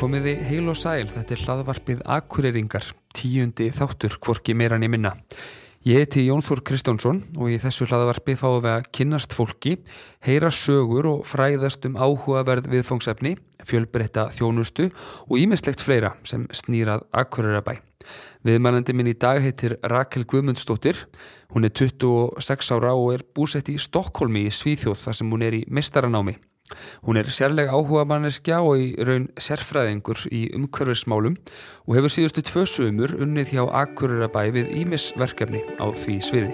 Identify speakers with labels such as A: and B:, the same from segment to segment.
A: Komiði heil og sæl, þetta er hlaðvarpið Akureyringar, tíundi þáttur, hvorki meirann ég minna. Ég heiti Jón Þór Kristjánsson og í þessu hlaðvarpi fáum við að kynnast fólki, heyra sögur og fræðast um áhugaverð viðfóngsefni, fjölbreytta þjónustu og ímislegt fleira sem snýrað Akureyrabæ. Viðmælandi minn í dag heitir Rakel Guðmundsdóttir. Hún er 26 ára og er búsett í Stokkólmi í Svíþjóð þar sem hún er í mestaranámi. Hún er sérlega áhuga manneskja og í raun sérfræðingur í umhverfismálum og hefur síðustu tvö sömur unnið hjá Akureyrabæ við Ímisverkefni á því sviði.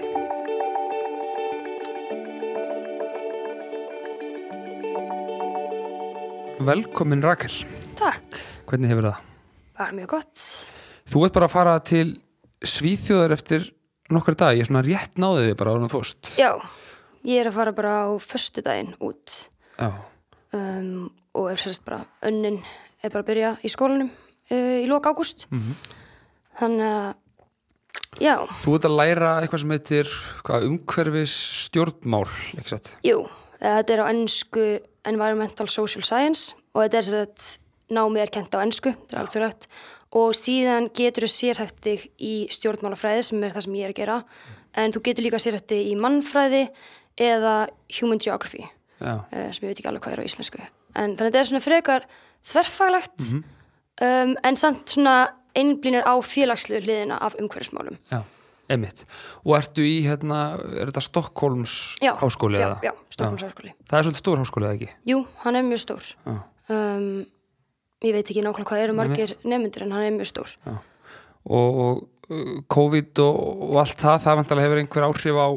A: Velkomin Rakel.
B: Takk,
A: Hvernig hefur það?
B: bara mjög gott.
A: Þú ert bara að fara til Svíþjóðar eftir nokkar dag. Ég er svona rétt náðið þig bara á hann fórst.
B: Já, ég er að fara bara á föstudaginn út
A: Já.
B: Um, og er sérst bara önnin er bara að byrja í skólanum uh, í lok ágúst. Þannig að, já,
A: Þú ert að læra eitthvað sem heitir umhverfis stjórnmál, satt?
B: jú, þetta er á ennsku Environmental Social Science og þetta er sérst námið er kent á ennsku, er og síðan getur þú sérhæft þig í stjórnmálafræði sem er það sem ég er að gera. En þú getur líka sérhæft þig í mannfræði eða human geography. Uh, sem ég veit ekki alveg hvað er á íslensku. En þannig að þetta er svona frekar þverfaglegt um, en samt svona einblínir á félagslu hliðina af umhverfismálum.
A: Já, emitt. Og ertu í, hérna, er þetta Stokkólms
B: já,
A: háskóli
B: já, já, Stokkólmsháskóli
A: Það er svolítið stór háskóli eða ekki?
B: jú, hann er mjög stór. Um, ég veit ekki nákvæmlega hvað eru margir nefnundur en hann er mjög stór.
A: Og, og uh, COVID og, og allt það, það vantarlega hefur einhver áhrif á,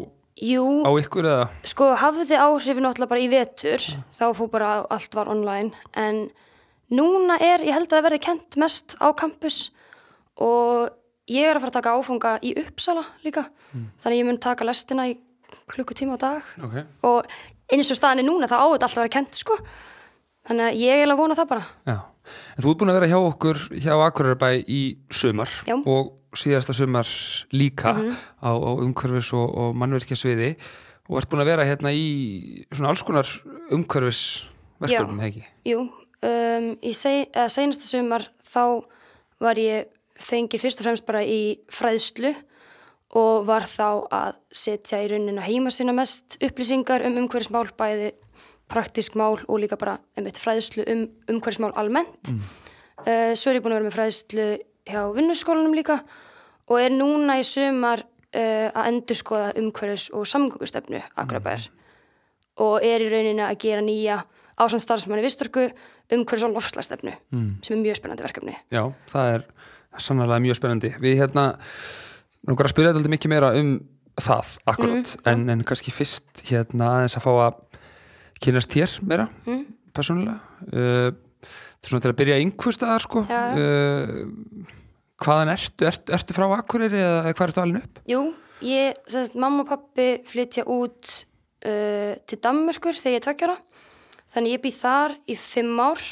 B: jú,
A: á ykkur eða?
B: sko hafði áhrifin náttúrulega bara í vetur þá fór bara allt var online en núna er, ég held að það verði kent mest á campus og ég er að fara að taka áfanga í Uppsala líka þannig að ég mun taka lestina í klukkutíma á dag
A: Ok.
B: og eins og staðan er núna þá á þetta alltaf að vera kent sko þannig að ég er að vona það bara
A: Já. En þú ert búin að vera hjá okkur hjá Akureyrabæ í sumar
B: Já.
A: Og síðasta sumar líka á, á umhverfis og, og mannverkjasviði og ert búin að vera hérna í svona alls konar umhverfisverkefnum, ekki?
B: Jú, um, í seg, eða seinasta sumar þá var ég fengið fyrst og fremst bara í fræðslu og var þá að setja í rauninu heima sinna mest upplýsingar um umhverfismál, bæði praktísk mál og líka bara einmitt fræðslu um umhverfismál almennt. Uh, svo er ég búin að vera með fræðslu hjá vinnuskólanum líka og er núna í sumar uh, að endurskoða umhverfis og samgöngustefnu Akurabær og er í rauninni að gera nýja ásamt starfsmanni vistorku umhverfis og lofslagstefnu sem er mjög spennandi verkefni.
A: Já, það er sannlega mjög spennandi. Við hérna, nú að spyrja þetta mikið meira um það akkurat, en, en kannski fyrst hérna aðeins að fá að kynast þér meira, mm. persónulega. Uh, er til að byrja einhverstaðar, sko. Uh, hvaðan ertu? ertu? Ertu frá Akureyri eða hvað ertu alveg upp?
B: Jú, ég, semst, mamma og pappi flytja út uh, til Danmörkur þegar ég er tveggjára. Þannig ég býð þar í fimm ár.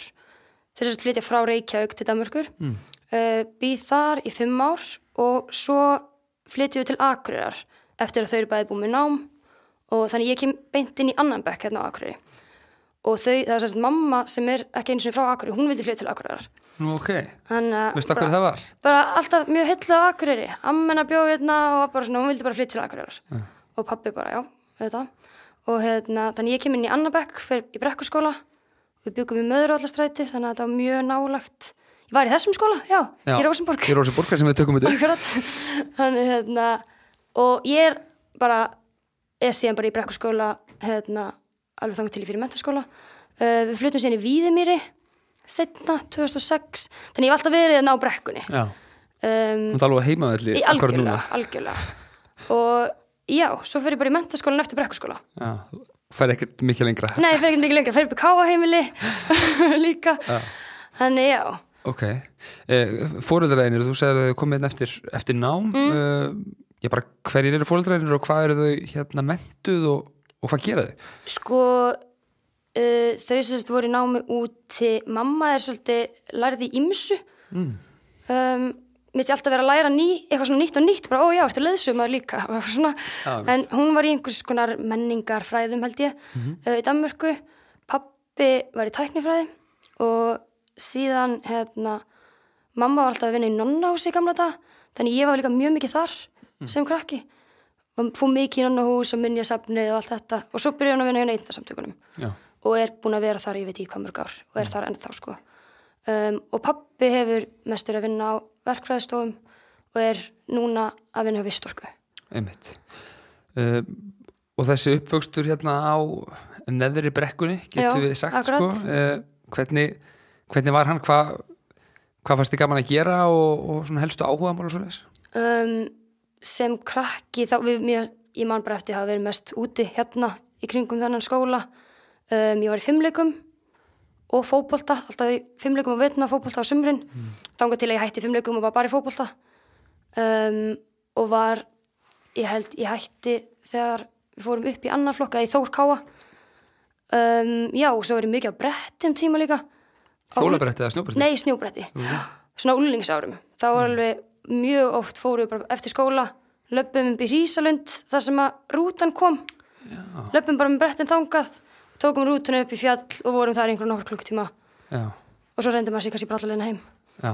B: Þess að flytja frá Reykjavík til Danmörkur. Mm. Uh, býð þar í fimm ár og svo flytjum við til Akureyrar eftir að þau eru bæði búið með nám og þannig ég kem beint inn í annan bekk hérna á Akureyri. Og þau, það er semst mamma sem er ekki eins og frá Akureyri, hún vildi flytja til Akureyrar.
A: Nú, ok.
B: Að
A: Veistu hverju það var?
B: bara alltaf mjög hillu á Akureyri. Ammenna bjóð hérna og bara svona, hún vildi bara flytta til Akureyrar. Og pappi bara, já, þetta og hérna, þannig ég kem inn í Annabekk fyrir í brekkuskóla. Við byggum í möðurallastræti, þannig að þetta var mjög nálagt ég var í þessum skóla, já, í Rósenborg
A: Í Rósenborg, sem við tökum þetta
B: þannig hérna og ég er bara er síðan bara í brekkuskóla hérna, alveg þannig til ég fyrir mentaskóla uh, við flutum í Víðimýri setna, 2006 þannig ég hef alltaf verið að ná brekkunni.
A: Já.
B: um,
A: Þú ert alveg heimaðalli
B: í algjörlega, algjörlega. Og já, svo fyrir ég bara í mentaskólan eftir brekkuskóla.
A: Já. Fær ekkert mikið lengra.
B: nei, fyrir ekki mikið lengra, fyrir upp í káaheimili líka. Þannig já,
A: Ok, eh, fóreldræðinir, þú segir að þau komið inn eftir, eftir nám. Mm. uh, ég bara, hverjir eru fóreldræðinir og hvað eru þau hérna mentuð og, og hvað gera þau?
B: sko uh, þau sérst voru námi úti mamma er svolítið lærði í ymsu mm. um, minnst ég alltaf vera að læra ný, eitthvað svona nýtt og nýtt bara, ó já, eftir leðsumar líka? Svona,
A: Já,
B: en hún var í einhvers konar menningar fræðum held ég uh, í Danmörku. Pappi var í tæknifræði og síðan hérna, mamma var alltaf að vinna í nonnási í gamla dag, þannig ég var líka mjög mikið þar sem krakki fór mikið í nonnahús og minnjasafnið og allt þetta. Og svo byrjaði hann að vinna í neittasamtökunum
A: Já.
B: og er búin að vera þar ég veit ekki hvað mörg ár og er þar ennþá sko. Um, og pappi hefur mestur að vinna á verkfræðistofum og er núna að vinna á vistorku.
A: Einmitt. Uh, og þessi uppvöxtur hérna á neðri brekkunni, getur við sagt
B: akkurat.
A: sko, uh, hvernig, hvernig var hann, hvað hvað fannst þið gaman að gera og, og svona helstu áhuga mál og svo leis?
B: um, sem krakki þá við, mér, ég man bara eftir að hafa verið mest úti hérna í kringum þennan skóla um, ég var í fimmleikum og fótbolta, alltaf í fimmleikum og vitna fótbolta á sumrin, mm. þangað til að ég hætti fimmleikum og var bara í fótbolta um, og var ég held, ég hætti þegar við fórum upp í annar flokka í Þór Káa um, já, og svo var ég mikið á brettum tíma líka
A: Hjólabretti eða snjóbretti?
B: Nei, snjóbretti. Svona úlningsárum. Þá var alveg mjög oft fóru við bara eftir skóla, löpum upp í Hrísalund þar sem að rútan kom. Löpum bara með brettin þangað, tókum rútuna upp í fjall og vorum þar í einhverjum nokkur klukktíma.
A: Já,
B: Og svo reyndum kannski bara allar leina heim.
A: já,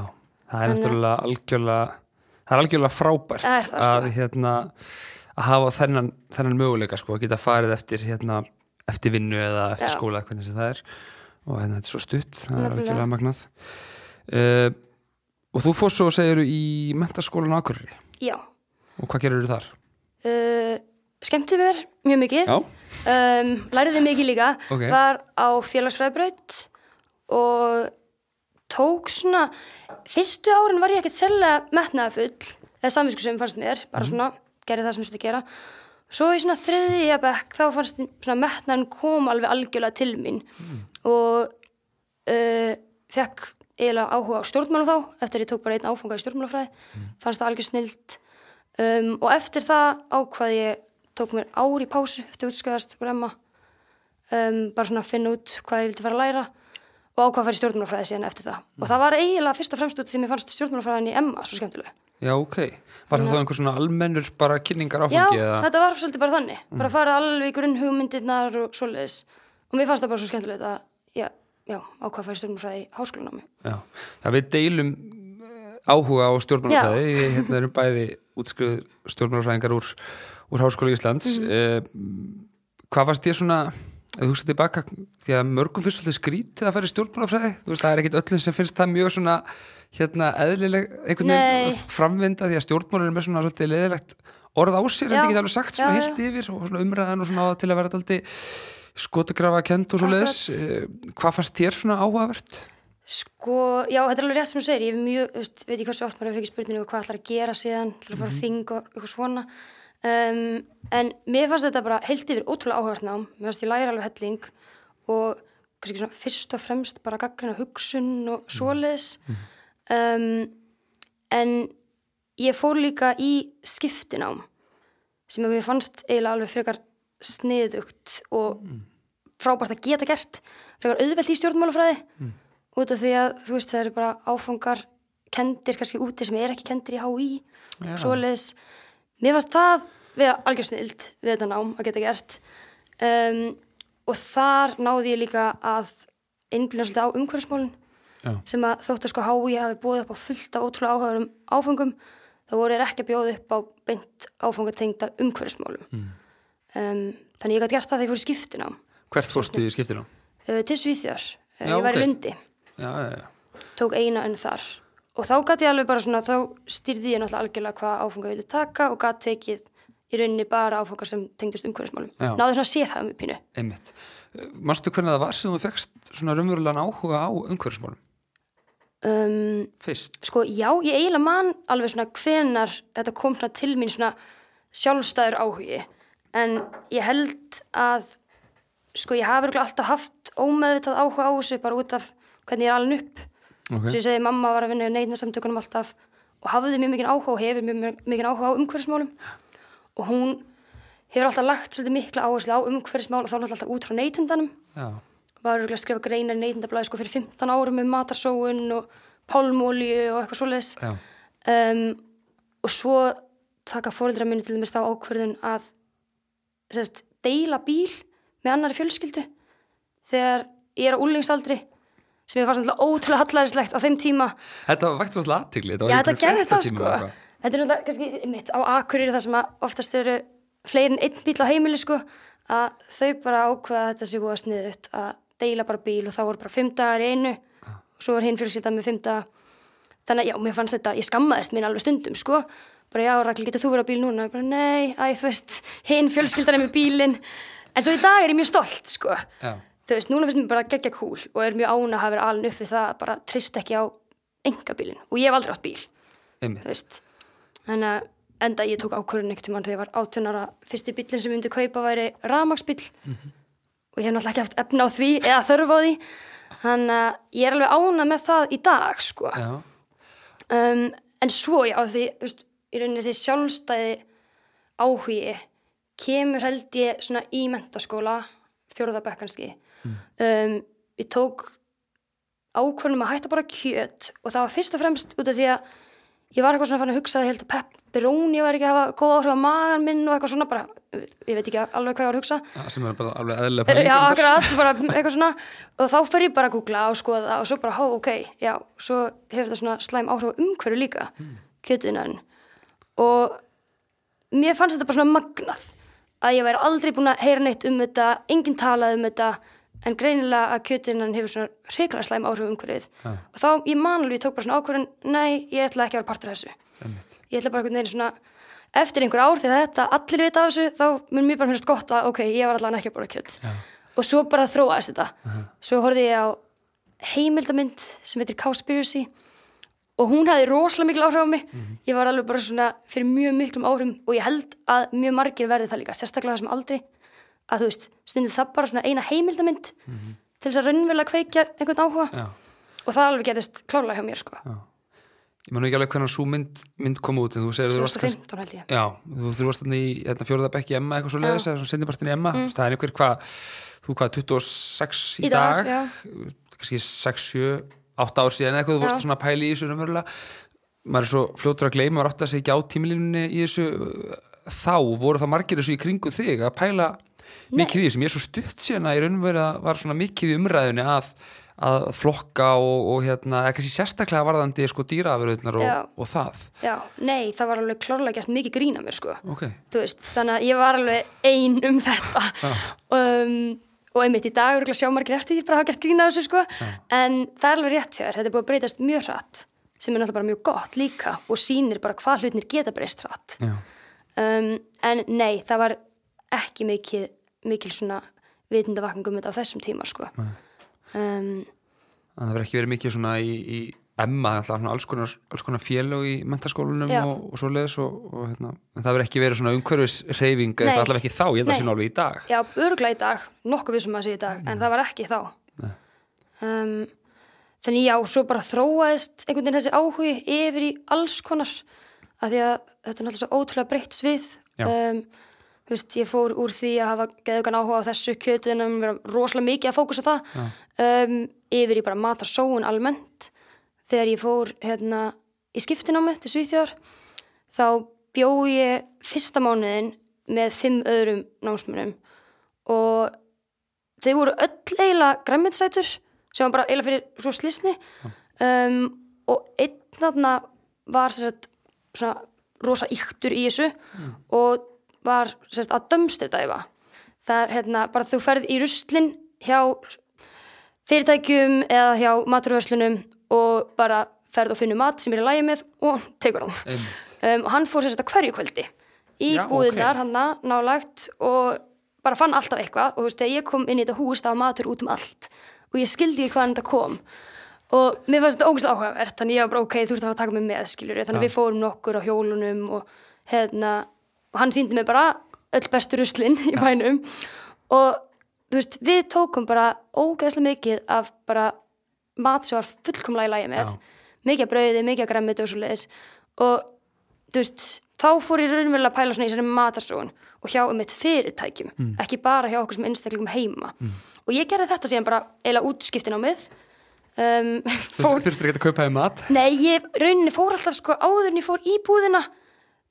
A: það er
B: að-
A: náttúrulega algjörlega það er algjörlega frábært
B: Það er sko.
A: að hérna að hafa þennan, þennan möguleika sko, að geta farið eftir hérna, eftir vinnu eða eftir
B: Já.
A: skóla hvernig sem það er og hérna þetta er svo stutt það er
B: Nefnilega.
A: algjörlega magnað uh, og þú fórst svo segir í mentaskólan á Akureyri
B: Já.
A: og hvað gerir þú þar?
B: Uh, skemmti mér mjög mikið.
A: Já.
B: Um, læriði mikið líka.
A: Ok.
B: Var á félagsfræðbraut og tók svona, fyrstu árin var ég ekkert sérlega metnaða full, eða samvisku sem fannst mér, bara svona, gerði það sem ég skulle gera. Svo í svona þriðja bekk þá fannst svona metnaðan kom alveg algjörlega til mín og uh, fekk eiginlega áhuga á stjórnmálum þá, eftir ég tók bara einn áfanga í stjórnmálafræði, fannst það algjör snilt um, og eftir það ákvað ég, tók mér ár í pásu eftir útskjöðast úr Emma um, bara svona að finna út hvað ég vildi fara að læra og ákvað að fara í stjórnmálafræði síðan eftir það. Og það var eiginlega fyrst og fremst út því mér fannst stjórnmálafræðin í Emma svo skemmtileg.
A: Já, ok. Var það þá einhver svona almennur bara kynningar
B: Já,
A: áfangi eða?
B: þetta var svolítið bara þannig. Bara að fara alveg grunn hugmyndirnar og svoleiðis. Og mér fannst það bara svo skemmtilegt að já, ákvað að fara í stjórnmálafræði í háskólanámi?
A: Já. Já, við deilum eh, áhuga á stjórnmálafræði, við hérna erum bæði útskriður stjórnmálafræðingar úr, úr Háskóla Íslands. Mm hvað varst ég svona, ef þú hugsaði tilbaka, því að mörgum finnst svolítið skrítið að fara í stjórnmálafræði, þú veist, það er ekkit öllum sem finnst það mjög svona, hérna, eðlileg, einhvern veginn framvinda því að stjórnmálur er með svona svolítið leðilegt orð á sér, en það ekki alveg sagt svona heilt yfir og svona umræðan og svona það til að vera alltaf skotagrafa kent og svo leiðis. Hvað fannst þér svona áhugavert?
B: Sko, já, þetta er alveg rétt sem þú segir, ég er mjög, veist, veit ég hversu oft maður hefur fengið spurningu hvað ætlar að gera síðan, ætlar að fara að þing og eitthvað svona. Um, en mér fannst þetta bara heilt yfir ótrúlega áhugavert nám, mér fannst ég læra alveg helling og kannski svona fyrst og fremst bara gaggrina hugsun og svoleiðis. Um, en ég fór líka í skiptinám sem mér fannst eiginlega alveg frekar sniðugt og frábært að geta gert. Frekar auðvelt í stjórnmálafræði. Út af því að þú veist það eru bara áfangar kendir kannski úti sem er ekki kendir í HÍ
A: Já.
B: svoleiðis. Mér fannst það vera algjör snild við þetta nám að geta gert. Um, og þar náði ég líka að einblina svolítið á umhverfismálun
A: Já.
B: sem að þótt að sko HÍ hafi búið upp á fullt af ótrúlega áhugaðurum áfengum þá voru þeir ekki að bjóða upp á beint áfangatengda umhverfismálum.
A: Mm.
B: Um, þannig ég gæti gert það þegar ég fór í skiptina
A: Hvert fórstu í skiptinu?
B: uh, til Svíþjóðar, uh, ég var í Lundi
A: Já, já, já.
B: tók eina önn þar og þá gæti ég alveg bara svona þá styrði ég náttúrulega algjörlega hvað áfanga ég vildi taka og gæti tekið í rauninni bara áfangar sem tengdust umhverfismálum náðu svona sérhæðum upp pínu
A: Einmitt. Manstu hvernig það var sem þú fegst svona raunverulegan áhuga á umhverfismálum?
B: um,
A: Fyrst?
B: sko já, ég eiginlega man alveg svona hvenar þetta kom svona til mín svona sjálfstæður áhugi en ég held að sko ég hafi alltaf haft ómeðvitað áhuga á þessu bara út af hvernig ég er alveg upp.
A: Ok.
B: sem ég segi mamma var að vinna í neitinsamtökunum alltaf og hafði mjög mikið áhuga og hefur mjög mikið áhuga á umhverfismálum. Og hún hefur alltaf lagt svolítið mikla áherslu á umhverfismál og þá náttúrulega alltaf út frá neitindanum var að skrifa greinar í neitindablaði sko fyrir 15 árum um matarsóun og pálmólju og eitthvað svoleiðis. Um, og svo taka fóreldra minni til dæmis þá ákverðun að sérst, deila bíl með annari fjölskyldu þegar ég er á úlingsaldri sem ég fannst náttúrulega ótrúlega hallæðislegt á þeim tíma.
A: Þetta var vægt svolítið aðtigli
B: Já, þetta gerði það sko. Þetta er náttúrulega kannski mitt á Akureyri þar sem oftast eru fleiri en einn bíl á heimili sko að þau bara ákveða þetta sé búið að sniða upp að deila bara bíl og þá voru bara fimm dagar í einu og svo var hinn fjölskyldað með fimm daga. Þannig að já, mér fannst þetta, ég skammaðist mín alveg stundum sko bara já, Rakel, getur þú verið á bíl núna? Bara, nei, æ, þú veist, hinn fjölskyldan er með bílinn. En svo í dag er ég mjög stolt sko.
A: Já.
B: þú veist, núna finnst mér bara geggja cool og er mjög ána að hafa verið alveg upp við það að bara trist ekki á engabílinn og ég hef aldrei átt bíl, þú
A: Einmitt.
B: veist. Þannig að enda ég tók ákvörðun ekkert um hann þegar ég var 18 ára. Fyrsti bílinn sem ég myndi kaupa væri ramagsbíl og ég hef náttúrulega ekki haft efna á því eða þörf á því. Þannig að ég er alveg ána með það í dag sko. Um, en svo já því þú veist, í rauninni þessi sjálfstæði áhugi kemur held ég svona í mentaskóla fjóruðabæk kannski. Um, ég tók ákvörnum að hætta bara kjöt og það var fyrst og fremst út af því að ég var eitthvað svona fann að hugsa að ég held að pepperoni var ekki að hafa góð áhrif á magan minn og eitthvað svona bara, ég veit ekki alveg hvað ég var að hugsa.
A: Já, sem er bara alveg eðlilega pæling
B: Já, akkurat, bara eitthvað svona. Og þá fer ég bara að googla og skoða og svo bara, hó, ok, já, svo hefur þetta svona slæm áhrif á umhverju líka mm. kjötiðnaðin og mér fannst þetta bara svona magnað að ég væri aldrei búin að heyra neitt um þetta enginn talað um þetta en greinilega að kjötiðnaðin hefur svona hreiklega slæm áhrif á umhverjuð
A: Já.
B: og þá, ég manalvi, ég tók bara svona ákvörðun nei, ég ætla ekki að vera partur af þessu
A: Einmitt.
B: ég ætla bara einhvern veginn svona eftir einhver ár þegar þetta allir vita af þessu þá mun mér bara finnst gott að ok, ég var allan ekki að bóra kjött
A: Já.
B: og svo bara þróaðist þetta svo horfði ég á heimildamind sem heitir Cowspiracy og hún hefði rosalega mikil áhrif á mig. Ég var alveg bara svona fyrir mjög miklum áhrifum og ég held að mjög margir verði það líka sérstaklega þessum aldrei að þú veist, stundum það bara svona eina heimildamind til þess að raunverulega kveikja einhvern áhuga.
A: Já.
B: og það alveg gerist klárlega hjá mér sko.
A: Ég man nú ekki alveg hvernig svo mynd, mynd kom út en þú segir að þú varst kannski
B: 2015 held ég.
A: Já, þú, varst þannig í hérna, fjóruðabekki Emma eitthvað svo leiðis eða sendibartin í Emma. Mm. það er einhver hvað, þú hvað 26 í,
B: Í dag, já.
A: kannski 6, 7, 8 ár síðan eitthvað, þú vorst svona að pæla í þessu raunverulega. Maður er svo fljótur að gleyma maður átti að segja ekki á tímilínunni í þessu þá. Voru það margir þessu í kringu þig að pæla mikið í þessu? Mér er svo stutt síðan að í raunverulega var svona mikið í umræðunni að, að flokka og, og hérna, kannski sérstaklega varðandi sko dýraafurðunar
B: Já.
A: og, og það.
B: Já, nei, það var alveg klárlega gert mikið grín að mér sko.
A: Ok,
B: þú veist, þannig að ég var alveg ein um þetta. Um, og einmitt í dag eru sjámargir eftir því bara að hafa gert grín af þessu sko. En það er alveg rétt hjá þér, þetta er búið að breytast mjög hratt sem er náttúrulega bara mjög gott líka og sýnir bara hvað hlutnir geta breyst hratt. Um, en nei, það var ekki mikið, mikil svona vitundavakning um þetta á þessum tíma sko. Um,
A: það verður ekki verið mikið svona í, í Emma, alltaf alls konar, alls konar félög í mentaskólanum og, og svo leiðis og, og hérna, en það verður ekki verið svona umhverfisreyfing allavega ekki þá, ég held að það sé alveg í dag.
B: Já, örglega í dag, nokkuð vissum að sé í dag, en það var ekki þá. Um, þannig já, svo bara þróaðist einhvern veginn þessi áhugi yfir í alls konar, af því að þetta er náttúrulega svo ótrúlega breytt svið. Um, þú veist, ég fór úr því að hafa geðugan áhuga á þessu kjötunum, vera rosalega mikið að fókusa það, um, yfir í bara matarsóun almennt. Þegar ég fór hérna í skiptinámi til Svíþjóðar, þá bjó ég fyrsta mánuðin með fimm öðrum námsmönnum. Og þeir voru öll eiginlega græmmiðsætur sem var bara eiginlega fyrir svo slisni um, og einn þarna var sagt, svona rosa yktur í þessu og var sagt, að dömstedæfa það er hérna bara þú ferð í ruslin hjá fyrirtækjum eða hjá maturverslunum og bara ferð og finnur mat sem er í lægi með og tekur hann. Um, hann fór sér þetta hverju kvöldi í búðinar
A: ok.
B: hann nálagt og bara fann alltaf eitthvað. Og þú veist, þegar ég kom inn í þetta hús það var matur út um allt. Og ég skildi ekki hvaðan þetta kom. Og mér fannst þetta ógæslega áhugavert þannig ég var bara ok, þú ert að fara að taka mig með skiljur þannig
A: Já.
B: við fórum nokkur á hjólunum og, hérna, og hann síndi mig bara öll bestu ruslin í bænum. Og þú veist, við tókum bara ógæslega mikið af bara mat sem var fullkomlega í lagi með.
A: Já.
B: mikið brauði, mikið græmiti og svo leiðis og þú veist, þá fór ég raunverulega að pæla svona í þessari matarsóun og hjá um eitt fyrirtækjum, ekki bara hjá okkur sem einstaklingum heima. Og ég gerði þetta síðan bara eiginlega útskiptin á mið um, fór,
A: þurftur ekki að kaupa þér mat?
B: Nei, ég rauninni fór alltaf sko áður en ég fór í búðina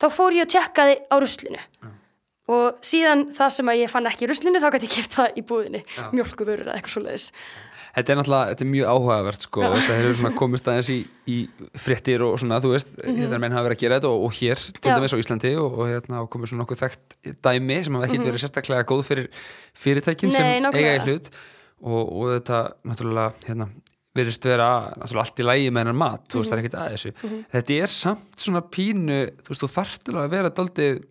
B: þá fór ég og tjekkaði á ruslinu. Og síðan það sem að ég fann ekki í ruslinu þá gæti ég kipt það í búðinni. Mjölkuvörur eða eitthvað svo leiðis
A: Þetta er náttúrulega, þetta er mjög áhugavert sko, þetta hefur svona komist aðeins í, í fréttir og svona, þú veist, mm -hmm. menn hafa verið að gera þetta og, og hér, til dæmis á Íslandi og, og hérna, komið svona nokkuð þekkt dæmi sem hafa ekkert verið sérstaklega góð fyrir fyrirtækin
B: Nei,
A: sem eiga í hlut. Og, og þetta, náttúrulega, hérna virðist vera, náttúrulega allt í lægi með hennar mat, þú veist, það er ekkert að þessu. Þetta er samt svona pínu þú veist, þú þarftilega að vera daldið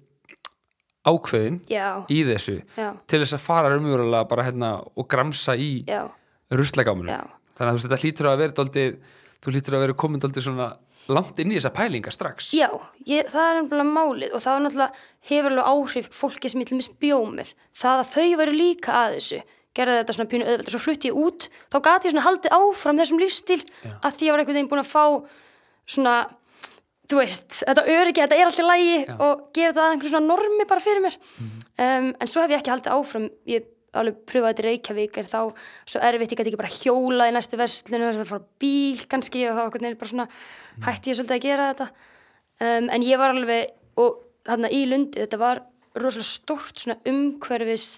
A: ákveðin
B: já,
A: í þessu
B: já,
A: til þess að fara umverulega bara hérna og gramsa í
B: já,
A: ruslagáminu
B: Já.
A: þannig að þú veist þetta hlýtur að vera daldið þú hlýtur að vera komin daldið svona langt inn í þessa pælinga strax.
B: Já ég, það er nefnilega málið og það var náttúrulega hefur alveg áhrif fólki sem mér spjómið það að þau veru líka að þessu gerði þetta svona pínu auðveld og svo flutti ég út þá gati ég svona haldið áfram þessum lífstíl að því ég var einhvern veginn búin að fá svona þú veist, þetta öryggi, þetta er alltaf lægi og gera þetta að einhverju svona normi bara fyrir mér. Um, en svo hef ég ekki haldið áfram. Ég alveg pröfaði þetta í Reykjavík er þá svo erfitt, ég gæti ekki bara hjólað í næstu verslun og það fara á bíl kannski og þá veginn bara svona hætti ég svolítið að gera þetta. Um, en ég var alveg og þarna í Lundi, þetta var rosalega stórt svona umhverfis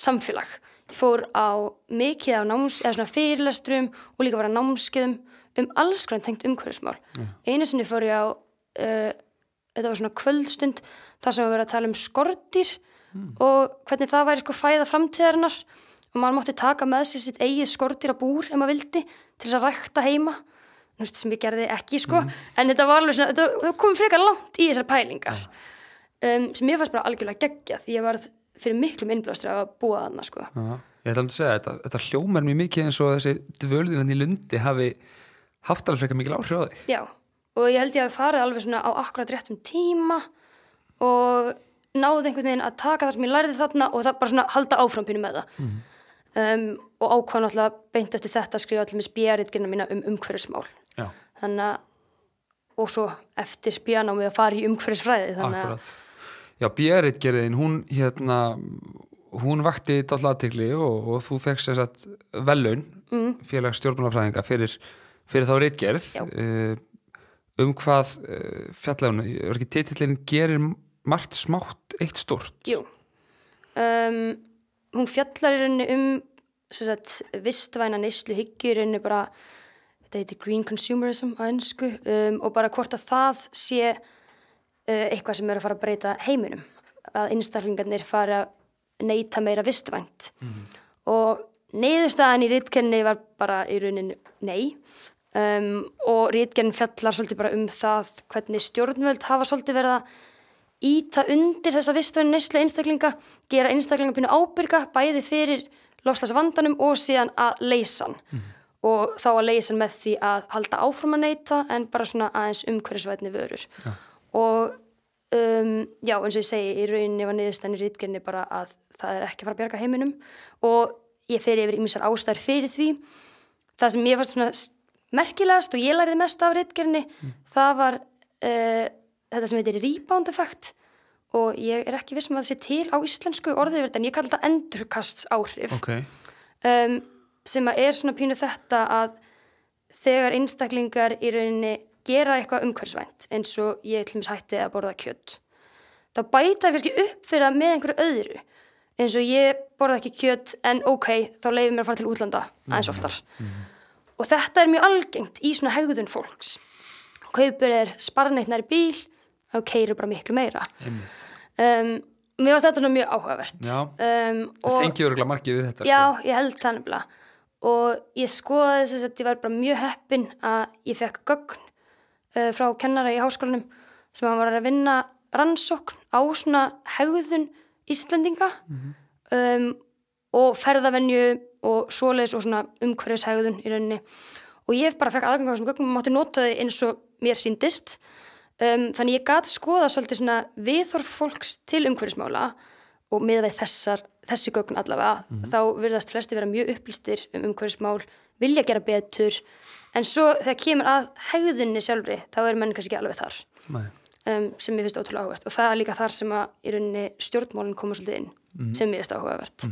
B: samfélag. Ég fór á mikið af náms, eða svona fyrirlestrum og líka bara námskeiðum um alls grann tengt umhverfismál. Einu sinni fór ég á uh, þetta var svona kvöldstund þar sem var verið að tala um skortir og hvernig það væri sko fæða framtíðarinnar. Og maður mátti taka með sér sitt eigið skortir að búr ef maður vildi til þess að rækta heima. Nú veist, sem ég gerði ekki sko. En þetta var alveg svona, það kom frekar langt í þessar pælingar. Um, sem ég fannst bara algjörlega geggja því ég var fyrir miklum innblástur af að búa þarna sko.
A: Já, ég ætla að segja, þetta, þetta hljómar mjög mikið eins og þessi dvölðin hann í Lundi hafi haft alveg frekar mikil áhrif á þig.
B: Já, og ég held ég að farið alveg svona á akkurat réttum tíma og náði einhvern veginn að taka það sem ég lærði þarna og það bara svona halda áfram pínu með það. Um, og ákvað náttúrulega beint eftir þetta að skrifa allir með spjaritgerna mína um umhverfismál.
A: Já,
B: þannig að og svo eftir spjanámið að fara í umhverfisfræði að
A: akkurat. Já, Bjerit gerðin, hún hérna hún vakti dálítið aðtegli og, og þú fekk sér satt velun mm. félags stjórnmálafræðinga fyrir, fyrir þá reitgerð
B: Já.
A: uh, um hvað uh, fjallæðun, er ekki titillin gerir margt smátt eitt stort
B: Jú. Um, hún fjallar í rauninni um sagt, vistvæna neyslu hyggju í rauninni bara þetta heitir green consumerism á ennsku um, og bara hvort að það sé uh, eitthvað sem er að fara að breyta heiminum að einstaklingarnir fara að neyta meira vistvænt. Og neyðustæðan í rítkenni var bara í rauninni nei. Um, og rítkennin fjallar svolítið bara um það hvernig stjórnvöld hafa svolítið verið að íta undir þessa vistvænu neyslu einstaklinga, gera einstaklinga pínu ábyrga bæði fyrir lofslags vandanum og síðan að leysa hann. Og þá að leysa hann með því að halda áfram að neyta en bara svona aðeins umhverfisvætni vörur.
A: Já.
B: og um, já eins og ég segi í rauninni var niðurstæðan í rítgerni bara að það er ekki að fara að bjarga heiminum. Og ég fer yfir ímissar ástæður fyrir því. Það sem ég fannst svona merkilegast og ég læriði mest af rítgerni það var uh, þetta sem heitir rebound effect. Og ég er ekki vissum að það sé til á íslensku orðið en ég kallar þetta endurkasts áhrif
A: Ok,
B: um, sem að er svona pínu þetta að þegar einstaklingar í rauninni gera eitthvað umhverfisvænt eins og ég til mér hætti að borða kjött þá bæta það kannski upp fyrir það með einhverju öðru. Eins og ég borða ekki kjött en ok, þá leifir mér að fara til útlanda aðeins oftar. og þetta er mjög algengt í svona hegðun fólks. Kaupir er sparneittnar í bíl þá keirur bara miklu meira. Um, mér varst þetta mjög áhugavert.
A: Já.
B: um,
A: Þetta engi örgulega margið við þetta
B: Já,
A: sko.
B: ég held það nefnilega. Og ég skoðaði þess að ég var bara mjög heppin að ég fekk gögn uh, frá kennara í háskólanum sem var að vinna rannsókn á svona hegðun Íslendinga um, og ferðavenju og svoleiðis og svona umhverfishegðun í rauninni. Og ég bara fekk aðgang á þessum gögnum og mátti nota þau eins og mér síndist um, þannig ég gat skoða svolítið svona viðhorf fólks til umhverfismála og með við þessar, þessi gögn allavega þá virðast flesti vera mjög upplýstir um umhverfismál, vilja gera betur. En svo þegar kemur að hegðunni sjálfri, þá er menn kannski ekki alveg þar um, sem ég finnst ótrúlega áhugavert. Og það er líka þar sem að í rauninni stjórnmálinn koma svolítið inn sem ég finnst áhugavert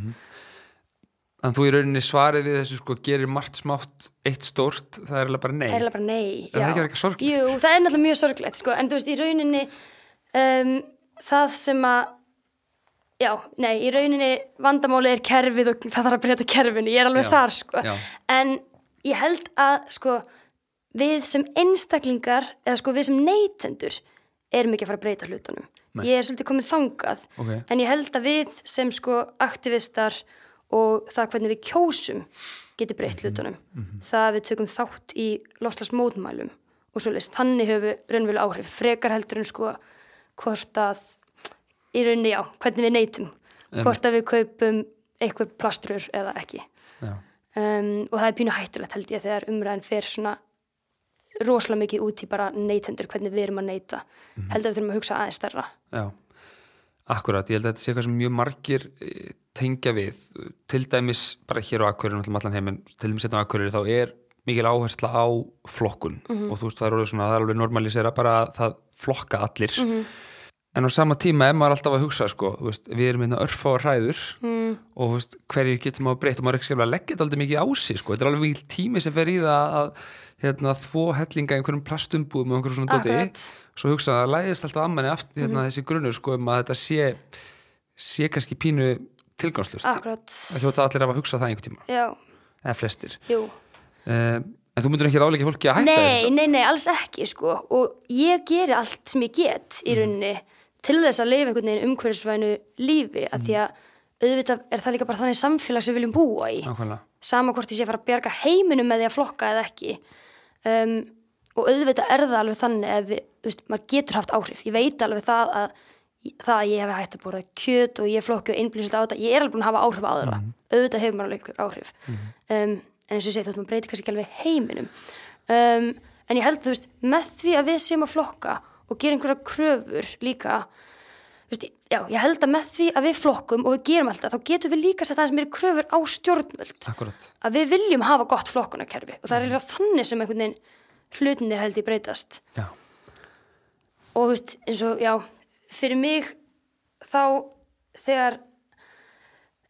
A: Þannig þú í rauninni svarið við þessu sko gerir margt smátt eitt stórt, það er alveg bara nei
B: Það er eiginlega bara nei.
A: Er það
B: já.
A: ekki eitthvað sorglegt?
B: Jú, það er náttúrulega mjög sorglegt, sko, en þú veist, í rauninni um, það sem að já, nei, í rauninni vandamáli er kerfið og það þarf að breyta kerfinu, ég er alveg
A: Já,
B: þar sko.
A: já.
B: en ég held að sko, við sem einstaklingar eða sko við sem neytendur erum ekki að fara að breyta hlutunum
A: Nei.
B: ég er svolítið komin þangað
A: Ok.
B: en ég held að við sem sko aktivistar og það hvernig við kjósum geti breytt
A: Mhm.
B: hlutunum. það að við tökum þátt í lofslagsmótmælum og svoleiðist, þannig höfum við raunverulega áhrif, frekar heldur en sko hvort að í rauninni já, hvernig við neytum. Hvort að við kaupum eitthvað plastrur eða ekki. Um, og það er pínu hættulegt held ég þegar umræðin fer svona rosalega mikið út í bara neytendur hvernig við erum að neyta. Held að við þurfum að hugsa aðeins stærra.
A: Já, akkurat, ég held að þetta sé eitthvað sem mjög margir eh, tengja við til dæmis bara hér á Akureyri um til dæmis hérna á Akureyri þá er mikil áhersla á flokkun. Og þú veist það er orðið svona, það er alveg normalisera bara að það flokka allir. En á sama tíma er maður alltaf að hugsa sko, þú veist, við erum hérna örfá hræður mm. og þú veist, hverju getur maður breytt? Og maður ekki skilja að leggja þetta aldrei mikið á sig sko, þetta er alveg mikil tími sem fer í það að hérna, þvó hellinga einhverjum plastumbúðum og einhverjum svona
B: Akkurat.
A: svo hugsa það að læðist alltaf ammanni aftur
B: Mhm.
A: hérna, þessi grunnur sko um að þetta sé sé kannski pínu tilgangslust að hljóta allir að hugsa það einhvern tíma.
B: Já,
A: eða flestir. Um, en þú myndir ekki ráleika fólki að hætta
B: Nei,
A: þessu
B: nei, nei, alls ekki sko. Og ég geri allt sem ég get í rauninni til þess að lifa einhvern veginn umhverfisvænu lífi að því að auðvitað er það líka bara þannig samfélag sem við viljum búa í.
A: Nákvæmlega.
B: sama hvort ég sé að fara að bjarga heiminum með því að flokka eða ekki. Um, og auðvitað er það alveg þannig að við, veist, maður getur haft áhrif. Ég veit alveg það að það að ég hef hægt að borða kjöt og ég flokki og einblýsut á þetta, ég er alveg búin að hafa áhrif á þeirra auðvitað hefur maður alveg áhrif. Um, en eins og ég segi þú veist, maður breytir kannski ekki alveg heiminum. Um, en ég held þú veist, með því að við séum að flokka og gera einhverja kröfur líka þú veist, já, ég held að með því að við flokkum og við gerum alltaf, þá getum við líka sett aðeins meiri kröfur á stjórnvöld.
A: Akkurat.
B: að við viljum hafa gott flokkunarkerfi og það er sem veginn hlutinir held ég breytast.
A: Já.
B: og þú veist, eins og, já, fyrir mig þá þegar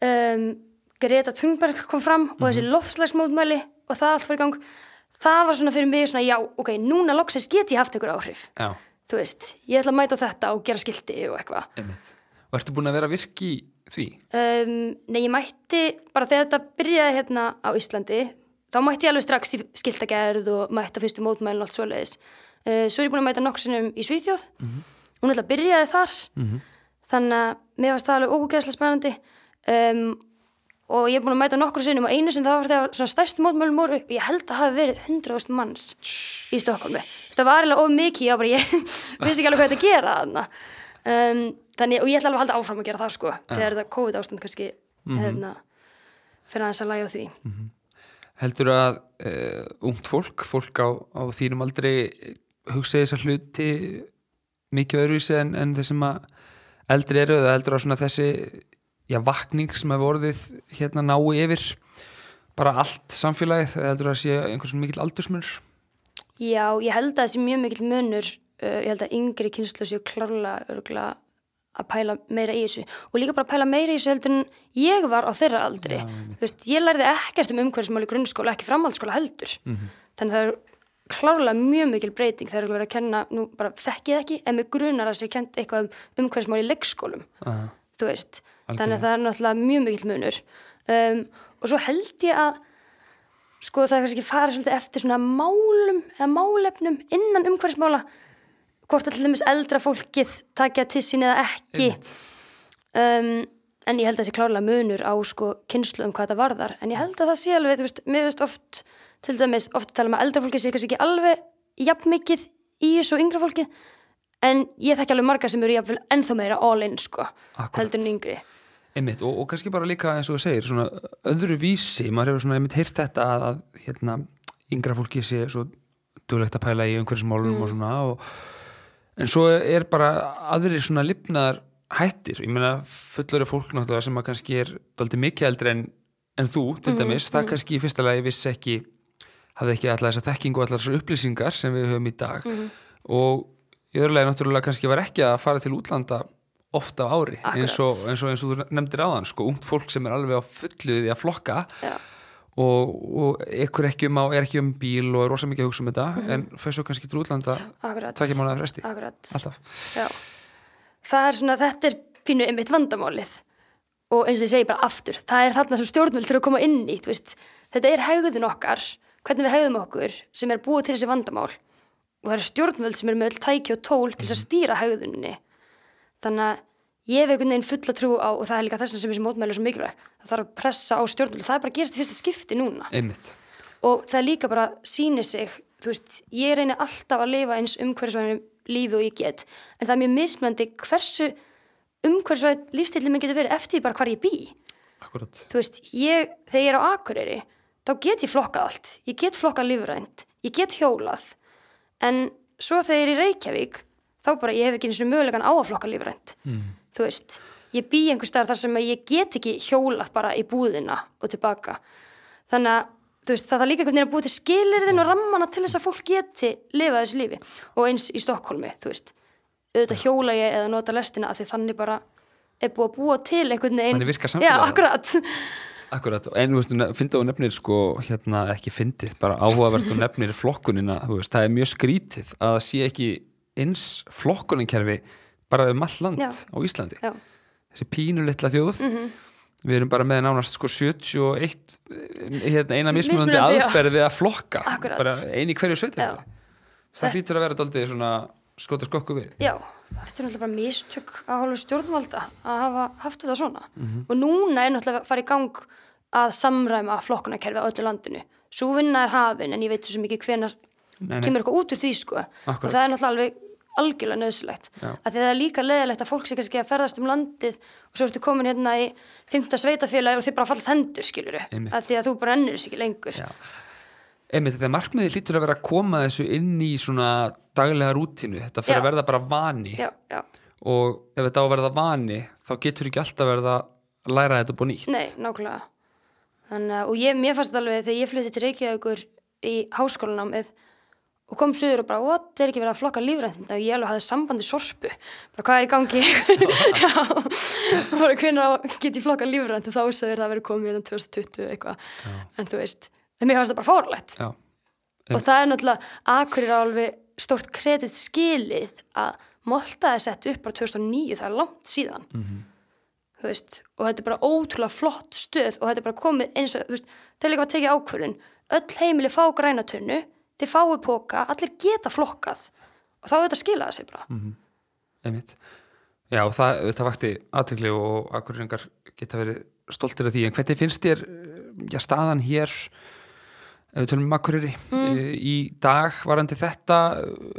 B: um, Greta Thunberg kom fram og þessi lofslagsmótmæli og það allt fyrir gang það var svona fyrir mig svona, já, ok, núna loksins get ég haft ykkur áhrif.
A: Já,
B: þú veist, ég ætla að mæta þetta og gera skilti og eitthvað.
A: Og ertu búin að vera virk í því?
B: um, Nei, ég mætti bara þegar þetta byrjaði hérna á Íslandi þá mætti ég alveg strax í skiltagerð og mætti á fyrstu mótmælun og allt svoleiðis. Uh, svo er ég búin að mæta nokksinum í Svíþjóð hún ætla að byrjaði þar. Þannig að mér varst það alveg ógeðslega spennandi. Um, og ég er búin að mæta nokkur sinnum og einu sem það var þegar svona stærstu mótmælum voru og ég held að það hafi verið 100.000 manns í Stokkólmi það var alveg of mikið, bara ég vissi ekki alveg hvað þetta að gera um, þannig, og ég ætla alveg að halda áfram að gera það sko þegar þetta COVID ástand kannski hérna, fyrir aðeins að lægja á því.
A: Heldur að uh, ungt fólk, fólk á, á þínum aldrei hugsa þessar hluti mikið öðruvísi en, en þeir sem að eldri eru eða heldur að svona þessi já, vakning sem hefur orðið hérna nái yfir bara allt samfélagið eða heldur að sé einhvers mikill aldursmunur?
B: Já, ég held að það sé mjög mikill munur uh, ég held að yngri kynslu séu klárlega örgulega að pæla meira í þessu. Og líka bara að pæla meira í þessu heldur en ég var á þeirra aldri.
A: Já,
B: veist, ég lærði ekkert um umhverfismál í grunnskóla ekki framhaldsskóla heldur. Þannig það er klárlega mjög mikil breyting. Það er verið að kenna, nú bara þekkið ekki en mig grunar að sé kent eitthvað um umhverfismál í leikskólum.
A: Aha.
B: þú veist, þannig að það er náttúrulega mjög mikill munur. Um, og svo held ég að sko það er kannski ekki farið svolítið eftir svona málum eða málefnum innan umhverfismála hvort að til dæmis eldra fólkið takja til sín eða ekki. Um, en ég held að þessi klárlega munur á sko kynslu um hvað það varðar. En ég held að það sé alveg, þú veist, mér veist oft til dæmis, oft tala um að eldra fólkið sé kannski ekki alveg jafn mikið í þessu yngra fólkið en ég þekki alveg marga sem eru jafnvel ennþá meira all in sko,
A: Akkúrat.
B: heldur en yngri.
A: Einmitt, og, og kannski bara líka eins og þú segir svona öðru vísi, maður hefur svona einmitt heyrt þetta að, að hérna, yngra fólki sé svo duglegt að pæla í umhverfismálum og svona og, en svo er bara aðrir svona lifnaðar hættir, ég meina fullori fólk náttúrulega sem að kannski er daldið mikið eldri en, en þú til dæmis, það kannski í fyrsta lagi vissi ekki hafði ekki allar þessar þekkingu og allar þessar upplýsingar sem við höfum í dag. Og í öðru lagi náttúrulega kannski var ekki að fara til útlanda ofta á ári eins og, eins, og, eins og þú nefndir áðan sko, ungt fólk sem er alveg á fulluði að flokka.
B: Já.
A: og, og ekkur ekki um á, er ekki um bíl og er rosa mikið að hugsa um þetta
B: Mhm.
A: en fyrir svo kannski til útlanda tvekja mánuða fresti.
B: Það er svona, þetta er pínu einmitt vandamálið. Og eins og ég segi bara aftur það er þarna sem stjórnvöld þurfa að koma inn í veist, þetta er hegðun okkar hvernig við hegðum okkur sem er búið til þessi vandamál og það eru stjórnvöld sem eru með öll tæki og tól til þess að stýra hegðuninni. Þannig að ég hef einhvern veginn fulla trú á og það er líka þess að sem þessi mótmæli er svo mikilvæg það þarf að pressa á stjórnvöld. Það er bara að gerast í fyrsta skipti núna.
A: Einmitt.
B: Og það líka bara sýnir sig þú veist, ég reynir alltaf að lifa eins umhverfisvæðinu lífi og ég get en það er mjög mismjöndi hversu umhverfisvæð lífstillin minn getur verið eftir bara hvar ég bý.
A: Akkurat.
B: Þú veist, ég, þegar ég er á Akureyri þá get ég flokkað allt. Ég get flokkað lífrænt, ég get hjólað. En svo þegar ég er í Reykjavík þá bara ég hef ekki eins og mögulegan á að flokka lífrænt.
A: Mm.
B: þú veist, ég bý einhver staðar þar sem ég get ekki hjólað bara í búðina og tilbaka. Þannig að veist, það þarf líka einhvern veginn að búið til skilirðin og rammana til þess að fólk geti lifað þessu lífi. Og eins í Stokkólmi, þú veist. Auðvitað hjóla ég eða nota lestina af því þannig bara er búið að búa til einhvern veginn.
A: Þannig virkar
B: Já,
A: samfélagið.
B: akkurat
A: Akkurat, en þú veist, fyndið og nefnir sko, hérna, ekki fyndið, bara áhugavert og nefnir flokkunina, þú veist, það er mjög skrítið að það sé ekki eins flokkuninkerfi bara um all land
B: Já.
A: á Íslandi.
B: Já,
A: Þessi pínulitla þjóð, við erum bara með nánast sko 71 eh, hérna, eina mismunandi aðferði að flokka,
B: Akkurat.
A: bara eini hverju sveitir.
B: Já.
A: Það hlýtur að vera daldið svona skota skokku við.
B: já, þetta er náttúrulega bara mistök að hálfu stjórnvalda að hafa haft þetta svona. Og núna er náttúrulega að fara í gang að samræma flokkunarkerfi á öllu landinu. Svo vinna er hafin en ég veit svo mikið hvenar
A: Nei, nei.
B: kemur eitthvað út úr því sko.
A: Akkurat.
B: og það er náttúrulega alveg algjörlega nöðsilegt að það er líka leðilegt að fólk sé kannski að ferðast um landið og svo ertu komin hérna í fymta sveitafélagi og þið bara fallast hendur skiluru að því að þú bara ennur þess ekki lengur.
A: Já. Einmitt, þetta markmiði hlýtur að vera að koma þessu inn í svona daglega rútínu, þetta fyrir
B: Já.
A: að verða bara vani.
B: Já, já.
A: og ef þetta á að verða vani þá getur ekki alltaf verða að læra þetta búið nýtt.
B: Nei, nákvæmlega. Þannig, að- og ég, mér fannst alveg þegar ég flutti til Reykjavíkur í háskólanámið og kom sögur og bara, what, það er ekki verið að flokka lífrænt? Og ég alveg hafði sambandi sorpu. Bara hvað er í gangi? Já, bara hvernig get ég flokka lífrænt? Og þá sögur það að vera komið hérna 2020 eitthvað, en þú veist en mér fannst það bara fórlætt og það er náttúrulega akkurir alveg stórt kredit skilið að Molta er sett upp bara 2009 það er langt síðan. Þú veist, og þetta er bara ótrúlega flott stöð og þetta er bara komið eins og þeir líka að tekið ákvörðun. Öll heimili fá grænatunnu þeir fái póka, allir geta flokkað. Og þá er þetta skilaði sig bara.
A: Einmitt. Já, það, þetta vakti aðtegli og akkurringar geta verið stoltir af því. En hvernig finnst þér já, staðan hér ef við tölum um akkuriri mm. í dag varandi þetta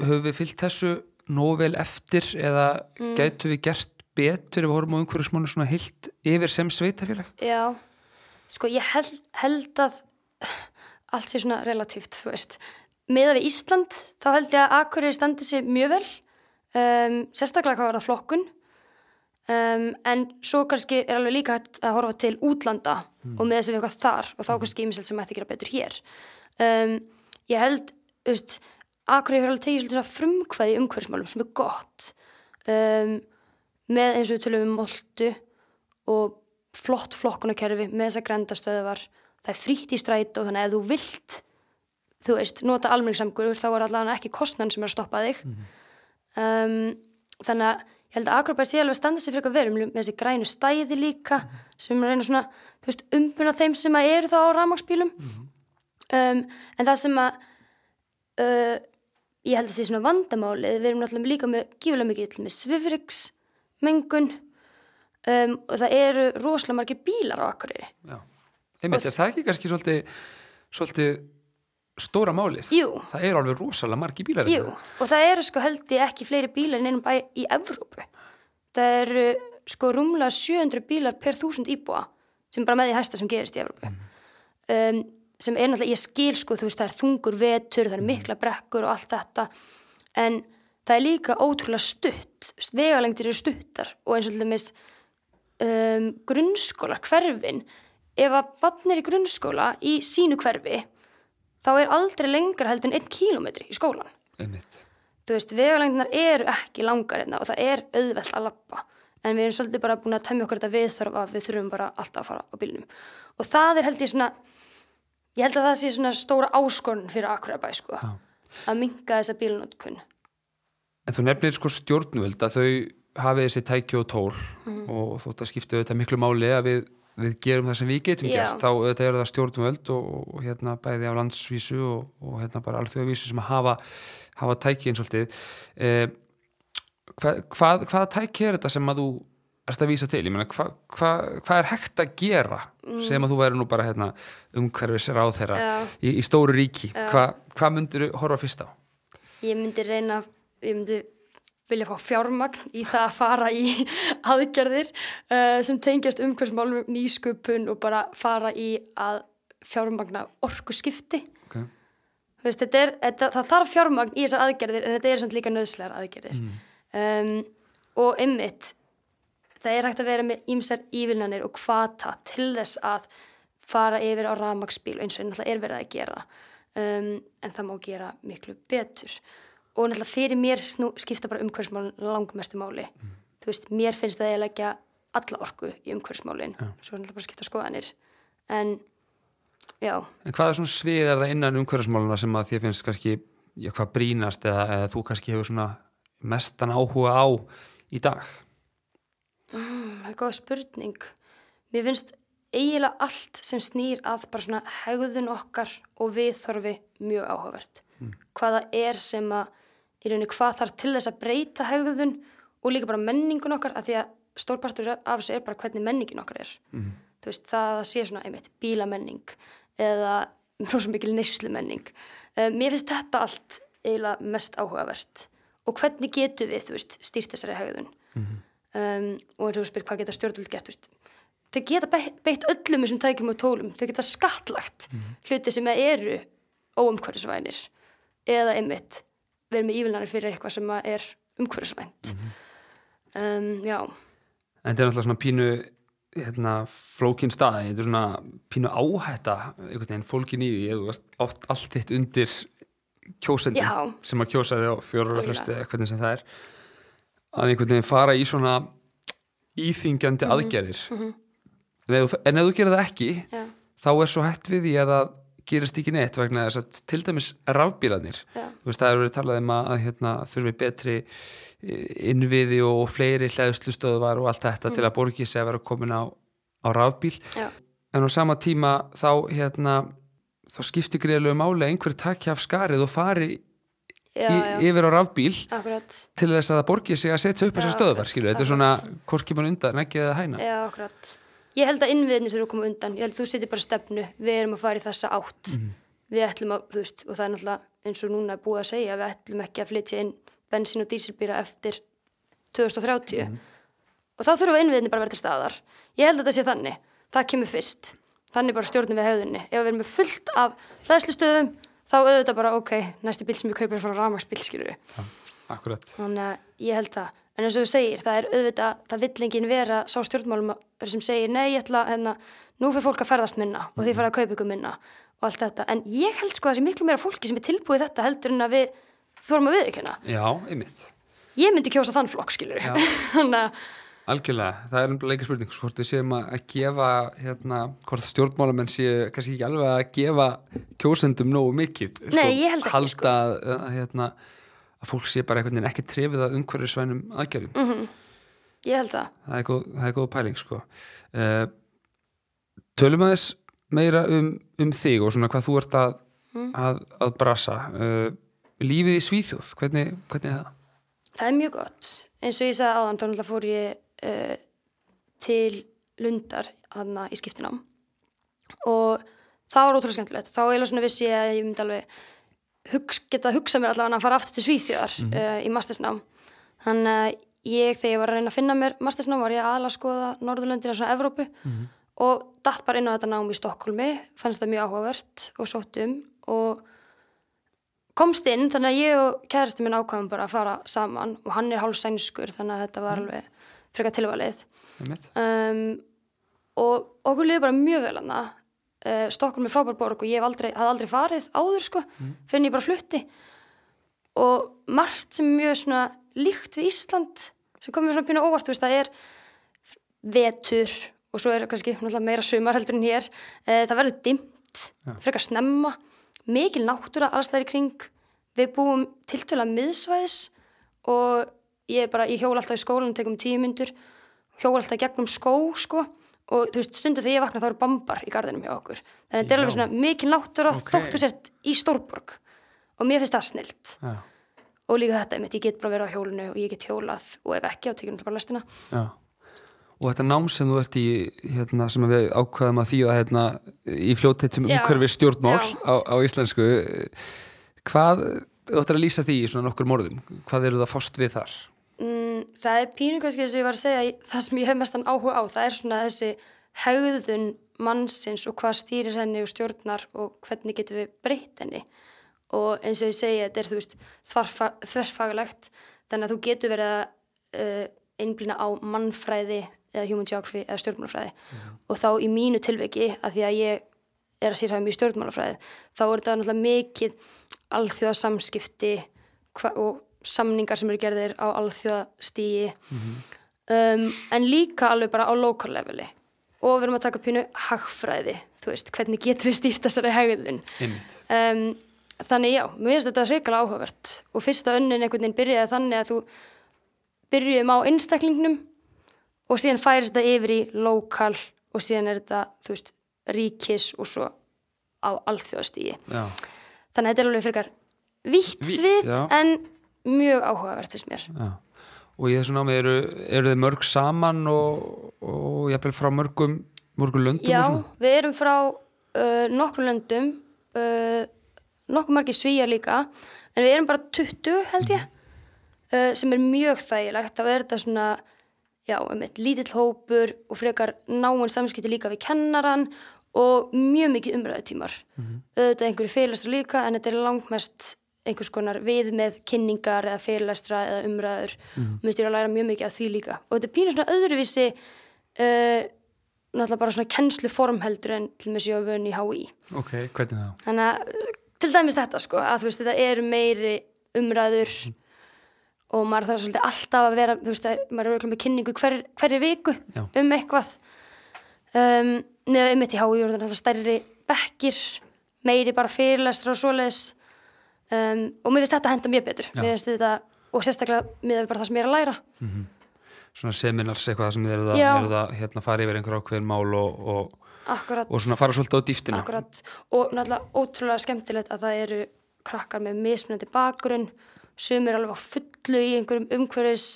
A: höfum við fyllt þessu nóg vel eftir eða mm. gætu við gert betur ef við horfum á umhverjusmánu svona heilt yfir sem sveitafélag
B: Já, sko ég held, held að allt sé svona relatíft, þú veist. Meða við Ísland, þá held ég að Akureyri standi sér mjög vel, um, sérstaklega hvað var það flokkun, um, en svo kannski er alveg líka hægt að horfa til útlanda og með þess að við eitthvað þar og þá kannski ímiselt sem ætti að gera betur hér. Um, ég held, þú veist, Akureyri alveg tekið svolítið svona frumkvæði umhverfismálum sem er gott, um, með eins og við tölum um moltu og flott flokkunarkerfi með þessa grendastöðuvar það er frítt í stræt og þannig að ef þú vilt þú veist, nota almenningssamgur þá er allavega ekki kostnan sem er að stoppa þig. Um, þannig að ég held að Akrobæð sé alveg að standa sér fyrir eitthvað verum með þessi grænu stæði líka sem reyna svona, þú veist, umbuna þeim sem að eru þá á rafmagsbílum um, en það sem að uh, ég held að sé svona vandamálið, við erum náttúrulega líka með gífulega mikið með svifriksmengun um, og það eru rosalega margir bílar á Akureyri.
A: Já, einmitt, er það ekki kannski svolítið, svolítið stóra málið?
B: Jú.
A: Það eru alveg rosalega margi bílar
B: Jú, og það eru sko held ég ekki fleiri bílar en einum bæ í Evrópu. Það eru sko rúmlega 700 bílar per þúsund íbúa sem bara með því hæsta sem gerist í Evrópu. Um, sem er náttúrulega, ég skil sko, þú veist, það er þungur vetur, það eru mikla brekkur og allt þetta, en það er líka ótrúlega stutt, vegalengdir eru stuttar og eins og til dæmis um, grunnskólar, hverfin, ef að barn er í grunnskóla í sínu hverfi, þá er aldrei lengra heldur en einn kílómetri í skólan.
A: Einmitt.
B: Þú veist, vegalengdinar eru ekki langar hérna og það er auðvelt að lappa. En við erum svolítið bara búin að temja okkur þetta viðþörf að við þurfum bara alltaf að fara á bílnum. Og það er held ég svona, ég held að það sé svona stóra áskorun fyrir Akurabæ, sko.
A: Já.
B: Að minka þessa bílunótkun.
A: En þú nefnir sko stjórnvöld að þau hafið þessi tæki og tól
B: Mhm.
A: og þótt að skipta auðvitað miklu máli að við, við gerum það sem við getum
B: Já.
A: gert þá auðvitað eru það stjórnvöld og, og hérna bæði á landsvísu og, og hérna bara alþjóðavísu sem hafa, hafa tæki eins og alltið eh, hvað, hvað, hvaða tæki er þetta sem að þú ert að vísa til, ég meina hvað hva, hva er hægt að gera sem að þú væri nú bara hérna, umhverfis ráð þeirra í, í stóru ríki. Hva, hvað myndir horfa fyrst á?
B: Ég myndi reyna, ég myndi vilja fá fjármagn í það að fara í aðgerðir uh, sem tengjast umhverfsmálum, nýsköpun og bara fara í að fjármagna orku skipti.
A: Okay.
B: Veist, þetta er, þetta, það þarf fjármagn í þessar aðgerðir en þetta er samt líka nöðslegar aðgerðir. Um, og einmitt, það er hægt að vera með ímsar ívilnanir og kvata til þess að fara yfir á rafmagsbíl eins og náttúrulega er verið að gera um, en það má gera miklu betur og náttúrulega fyrir mér snú, skipta bara umhverfsmálin langmestu máli. Þú veist, mér finnst það að ég leggja alla orku í umhverfsmálin svo náttúrulega bara skipta skoðanir. En já,
A: En hvaða svona svið er það innan umhverfismáluna sem að þér finnst kannski já, hvað brínast eða, eða þú kannski hefur svona mestan áhuga á í dag?
B: það er góða spurning. Mér finnst eiginlega allt sem snýr að bara svona hegðun okkar og viðþorfi mjög áhugavert. Hvaða er sem að í rauninni hvað þarf til þess að breyta hegðun og líka bara menningun okkar að því að stórpartur af þessu er bara hvernig menningin okkar er. Þú veist það að sé svona einmitt bílamenning eða rosa mikil neyslumenning. Um, mér finnst þetta allt eiginlega mest áhugavert. Og hvernig getum við þú veist stýrt þessari hegðun? Um, og eins og þú spyr hvað geta stjórnvöld gert þú veist? Þau geta beitt, öllum þessum tækjum og tólum. Þau geta skattlagt hluti sem eru óumhverfisvænir. Eða einmitt verið með ívilnanir fyrir eitthvað sem er umhverfisvænt. Um, já,
A: En þetta er náttúrulega svona pínu hérna, flókin staði, þetta er svona pínu áhætta, einhvern veginn fólkin í því, eða þú oft allt þitt undir kjósendum
B: Já.
A: sem að kjósa þig á fjórar
B: Algjörlega.
A: fresti eða hvernig sem það er að einhvern veginn fara í svona íþingjandi
B: Mhm.
A: aðgerðir. En, ef, þú- en ef þú gerir það ekki
B: já,
A: þá er svo hætt við því að gerist ekki neitt vegna þess að til dæmis rafbílarnir
B: já,
A: þú veist það er verið talað um að, að hérna, þurfi betri eh, innviði og fleiri hlæðslustöðvar og allt þetta til að borgi sig að vera komin á, á rafbíl.
B: Já,
A: en á sama tíma þá hérna þá skiptir greiðlegu máli að einhver takja af skarið og fari
B: já, já.
A: yfir á rafbíl
B: akkurat.
A: til þess að það borgi sig að setja upp þessar stöðvar skilur, þetta er svona kemur undan, ekki eða hæna.
B: Já, akkurat. Ég held að innviðinni þurfa að koma undan. Ég held að þú setjir bara stefnu. Við erum að fara í þessa átt. Við ætlum að, þú veist, og það er náttúrulega eins og núna búið að segja, við ætlum ekki að flytja inn bensin og dísilbýra eftir 2030. Og þá þurfa innviðinni bara að vera til staðar. Ég held að þetta sé þannig. Það kemur fyrst. Þannig bara stjórnum við hefðunni. Ef við erum með fullt af hlæðslustöðum, þá auðvitað bara, ok, næsti bíl sem ég kaupir er frá rafmagsbíl, skilur við.
A: Akkurat,
B: Þannig að ég held það. En eins og þú segir, það er auðvitað, það vill enginn vera sá stjórnmálum sem segir, nei, ég ætla, hérna, nú fyrir fólk að ferðast minna og því fara að kaupa ykkur minna og allt þetta. En ég held sko að það sé miklu meira fólki sem er tilbúið þetta heldur en að við þórum að viðkjöna.
A: já, einmitt
B: Ég myndi kjósa þann flokk, skilur
A: Já.
B: Þannig að,
A: Algjörlega, það er umlega ekki spurning hvort við séum að gefa hérna, hvort stjórnmálamenn séu kannski ekki alveg að gefa kjósendum nógu mikið sko,
B: Nei, ég held ekki,
A: halda
B: sko.
A: að, hérna, að fólk sé bara einhvern veginn ekki trefið að umhverfisvænum aðgerðum
B: Mhm. ég held það.
A: það, er góð, það er góð pæling sko. uh, Tölum aðeins meira um, um þig og svona hvað þú ert að,
B: Mm.
A: að, að brasa uh, Lífið í Svíþjóð, hvernig, hvernig er það?
B: Það er mjög gott. Eins og ég sagði áðan, þá fór ég uh, til Lundar hana í skiptinám og það var ótrúlega skemmtilegt. Þá eiginlega svona vissi ég að ég myndi alveg hugs, geta hugsað mér allavega að fara aftur til Svíþjóðar uh, í mastersnám. Þannig að ég, þegar ég var að reyna að finna mér mastersnám, var ég aðalega að skoða Norðurlöndina svona Evrópu og datt bara inn á þetta nám í Stokkólmi, fannst það mjög áhugavert og sótt um og komst inn þannig að ég og kærasti minn ákvæmum bara að fara saman og hann er hálf sænskur þannig að þetta var alveg frekar tilvalið. Um, og okkur liði bara mjög vel hana uh, Stokkólm er frábær borg og ég hef aldrei, hafði aldrei farið áður sko, finn ég bara flutti. Og margt sem er mjög svona líkt við Ísland sem komið svona pínu óvart, þú veist, það er vetur og svo er kannski meira sumar heldur en hér. Uh, það verður dimmt, frekar snemma mikil náttúra allstæðir kring. Við búum tiltöla miðsvæðis og ég er bara, ég hjóla alltaf í skólanum, tekum tíu myndur hjóla alltaf gegnum skó, sko og þú veist, stundu þegar ég vakna þá eru bambar í gardinum hjá okkur, þannig að þetta er alveg svona mikið náttúra
A: Ok.
B: okay. þóttu sért í Stórborg og mér finnst það snilt
A: Já,
B: og líka þetta, einmitt, ég get bara verið á hjólinu og ég get hjólað og ef ekki, þá tekjum bara lestina
A: já. Og þetta nám sem þú ert í, hérna, sem við ákvaðum að þýða hérna, í fljóteitum
B: Já.
A: umhverfi stjórnmál á, á íslensku, hvað, þú ættir að lýsa því í svona nokkur morðum, hvað eru það fást við þar?
B: Mm, það er pínu kannski þess að ég var að segja það sem ég hef mestan áhuga á, það er svona þessi hegðun mannsins og hvað stýrir henni og stjórnar og hvernig getum við breytt henni. Og eins og ég segi, þetta er þú veist þvarfa, þverfagilegt þannig að þú getur verið að uh, einblýna á mannfræði eða human geography eða stjórnmálafræði. Og þá í mínu tilviki að því að ég er að sýrhafa mjög stjórnmálafræði þá er þetta náttúrulega mikið alþjóða samskipti og samningar sem eru gerðir á alþjóðastígi um, en líka alveg bara á lokal leveli og við erum að taka pínu hagfræði, þú veist, hvernig getum við stýrt þessari hegðun? Um, þannig já, mér finnst þetta reykjala áhugavert. Og fyrsta önnin einhvern veginn byrjaði þannig að þú byrjuðum á einstaklingnum og síðan færist þetta yfir í lokal og síðan er þetta, þú veist, ríkis og svo á alþjóðastígi þannig að þetta er alveg frekar vitt
A: Vítt,
B: svið en mjög áhugavert fyrst mér.
A: Já. Og í þessu námi eru, eru þið mörg saman og, og jafnvel frá mörgum, mörgum löndum
B: Já, við erum frá uh, nokkrum löndum uh, nokkuð margir svíjar líka en við erum bara 20 held ég. Uh, sem er mjög þægilegt. Þá er þetta svona já, um eitt lítill hópur og frekar náinn samskipti líka við kennaran og mjög mikið umræðutímar. Mm -hmm. auðvitað einhverju fyrirlestra líka en þetta er langmest einhvers konar við með kynningar eða fyrirlestra eða umræður mm -hmm. mér styrir að læra mjög mikið af því líka og þetta er pínur svona öðruvísi uh, náttúrulega bara svona kennslu formheldur en til með séu vön í HÍ
A: Ok, hvernig það?
B: þannig að uh, til dæmis þetta sko að þú veist þetta eru meiri umræður og maður þarf svolítið alltaf að vera þú veist að maður er örugglega með kynningu hver, hverju viku
A: Já.
B: um eitthvað um, neða einmitt í HÍ og þetta er stærri bekkir meiri bara fyrirlestra og svoleiðis um, og mér finnst þetta henda mér betur. Mér þetta og sérstaklega með bara það sem ég er að læra.
A: Svona seminars eitthvað sem þið eruð að, að hérna, fara yfir einhver ákveðin mál og, og, og svona fara svolítið á dýftina.
B: Akkurat, og náttúrulega ótrúlega skemmtilegt að það eru krakkar með mismunandi bakgrunn, sumir alveg á fullu í einhverjum umhverfis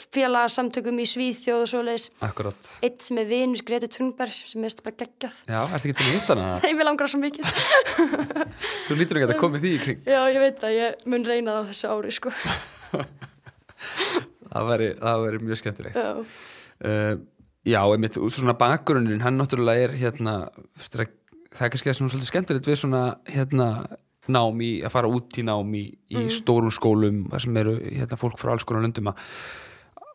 B: félagsamtökum í Svíþjóð og svoleiðis.
A: Akkurat.
B: Eitt sem er vinur Gretu Thunberg sem er bara geggjað.
A: Já, ertu ekki til að hitta hana?
B: Nei, mér langar svo mikið.
A: Þú lítur ekki að það komið því í kring.
B: Já, ég veit að ég mun reyna það á þessu ári, sko.
A: Það væri, það væri mjög skemmtilegt.
B: Já,
A: Uh, já, einmitt, svona bakgrunnin, hann náttúrulega er hérna, það er kannski svona svolítið skemmtilegt við svona hérna nám í, að fara út í nám í, í stórum skólum, þar sem eru hérna fólk frá alls konar löndum að að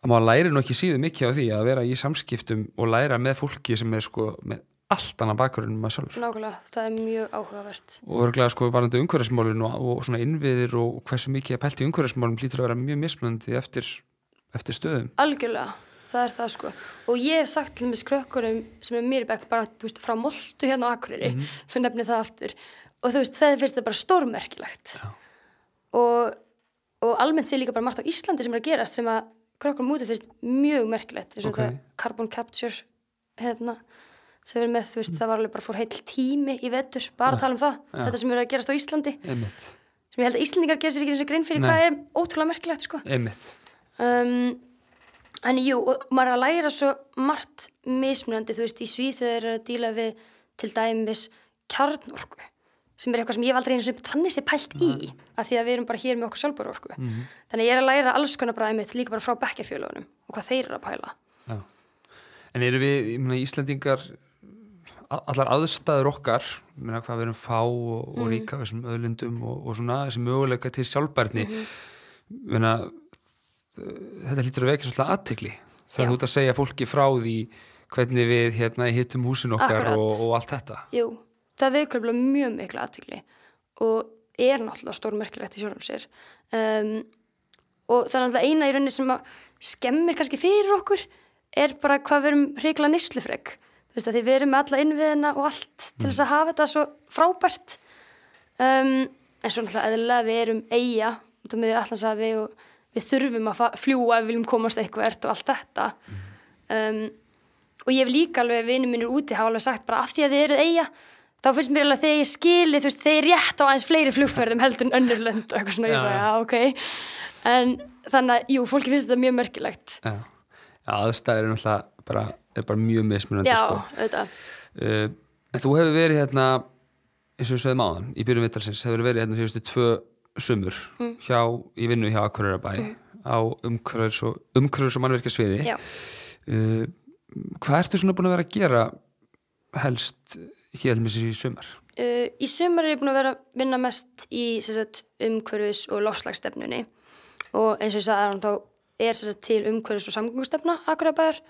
A: maður læri nú ekki síðu mikið á því að vera í samskiptum og læra með fólki sem er sko með allt annað bakgrunn en maður sjálfur.
B: Nákvæmlega, það er mjög áhugavert.
A: og örglega sko varandi umhverfismálin og, og svona innviðir og hversu mikið að pælt í umhverfismálum lítur að vera mjög mismunandi eftir, eftir stöðum.
B: Algjörlega, það er það sko. Og ég hef sagt til með skrökkurum sem er mér í bekk bara, þú veist, frá Moltu hérna á Akureyri, sem nefnir það aftur. Og þú veist, það finnst það bara stórmerkilegt. Og, og almennt sé líka bara margt á Íslandi sem er að gerast sem að krökkurum úti finnst mjög merkilegt eins og
A: Ok.
B: þetta carbon capture hérna, sem er með, þú veist, það var alveg bara fór heil tími í vetur, bara að tala um það
A: Já.
B: þetta sem er að gerast á Íslandi
A: einmitt,
B: sem ég held að Íslandingar gerir sér ekki eins og grein fyrir
A: Nei.
B: hvað er ótrúlega merkilegt sko um, en jú, og maður er að læra svo margt mismunandi, þú veist, í Svíþjóð er að díla við til dæmis kjarnorku, sem er eitthvað sem ég hef aldrei eins og þannig sé pælt í af því að við erum bara hér með okkur sjálfbúrorku þannig að ég er að læra alls konar bara einmitt líka bara frá bekkjafjölugunum og hvað þeir eru að pæla.
A: Já. En eru við, ég meina, Íslandingar allar aðstæður okkar meina hvað við erum fá og, og ríka af þessum öðlundum og, og svona þessi möguleika til sjálfbærni ég meina þetta hlýtur að vekja svolítið aðtekli þegar
B: Já.
A: þú ert að segja fólki frá því hvernig við hérna hittum húsin okkar og, og allt þetta.
B: Jú, það vekur mjög mikla aðtikli og er náttúrulega stórmerkilegt í sjálfum sér. Um, og það er náttúrulega eina í rauninni sem að skemmir kannski fyrir okkur er bara hvað við erum reikla neyslufreg þú veist að því við erum með alla innviðina og allt til þess að hafa þetta svo frábært. Um, en svo náttúrulega eðlilega við erum eiga allansafi og við þurfum að ef við viljum komast eitthvað og allt þetta. Um, og ég hef líka alveg vinið mínir úti hafa alveg sagt bara af því að þið eruð eiga þá finnst mér alveg að ég skili þú veist, þeir rétt á aðeins fleiri flugferðum heldur en önnur lönd og eitthvað svona, ég bara,
A: já.
B: ok en þannig að, jú, fólki finnst þetta mjög merkilegt
A: Já, já aðstæður er náttúrulega bara, er bara mjög mismunandi
B: já,
A: sko.
B: auðvitað
A: uh, En þú hefur verið hérna eins og við sögðum áðan í byrjun vittalsins hefur verið hérna síðustu tvö sumur
B: Mm.
A: hjá, í vinnu hjá Akureyrabæ á umhverfis og, umhverfis og mannverkasviði
B: já.
A: uh, Hvað ertu svona búin að vera að gera helst til í sumar?
B: Uh, í sumar er ég búin að vera að vinna mest í umhverfis og lofslagsstefnunni og eins og ég sagði þá er sagt, til umhverfis og samgöngustefna Akurabæðar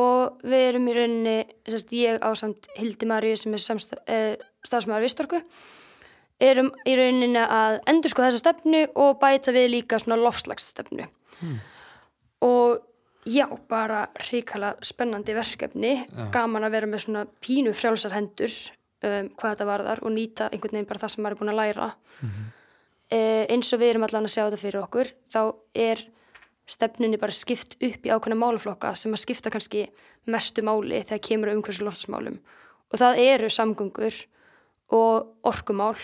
B: og við erum í rauninni, sagt, ég ásamt Hildi Maríu sem er uh, stafsmæður Vistorku erum í rauninni að endur sko þessa stefnu og bæta við líka svona lofslagsstefnu og já, bara hrikala spennandi verkefni. Gaman að vera með svona pínu frjálsar hendur um, hvað þetta varðar og nýta einhvern veginn bara það sem maður er búin að læra. Eh, eins og við erum allan að sjá þetta fyrir okkur þá er stefnunni bara skipt upp í ákveðna málaflokka sem að skipta kannski mestu máli þegar kemur um hversu loftasmálum og það eru samgöngur og orkumál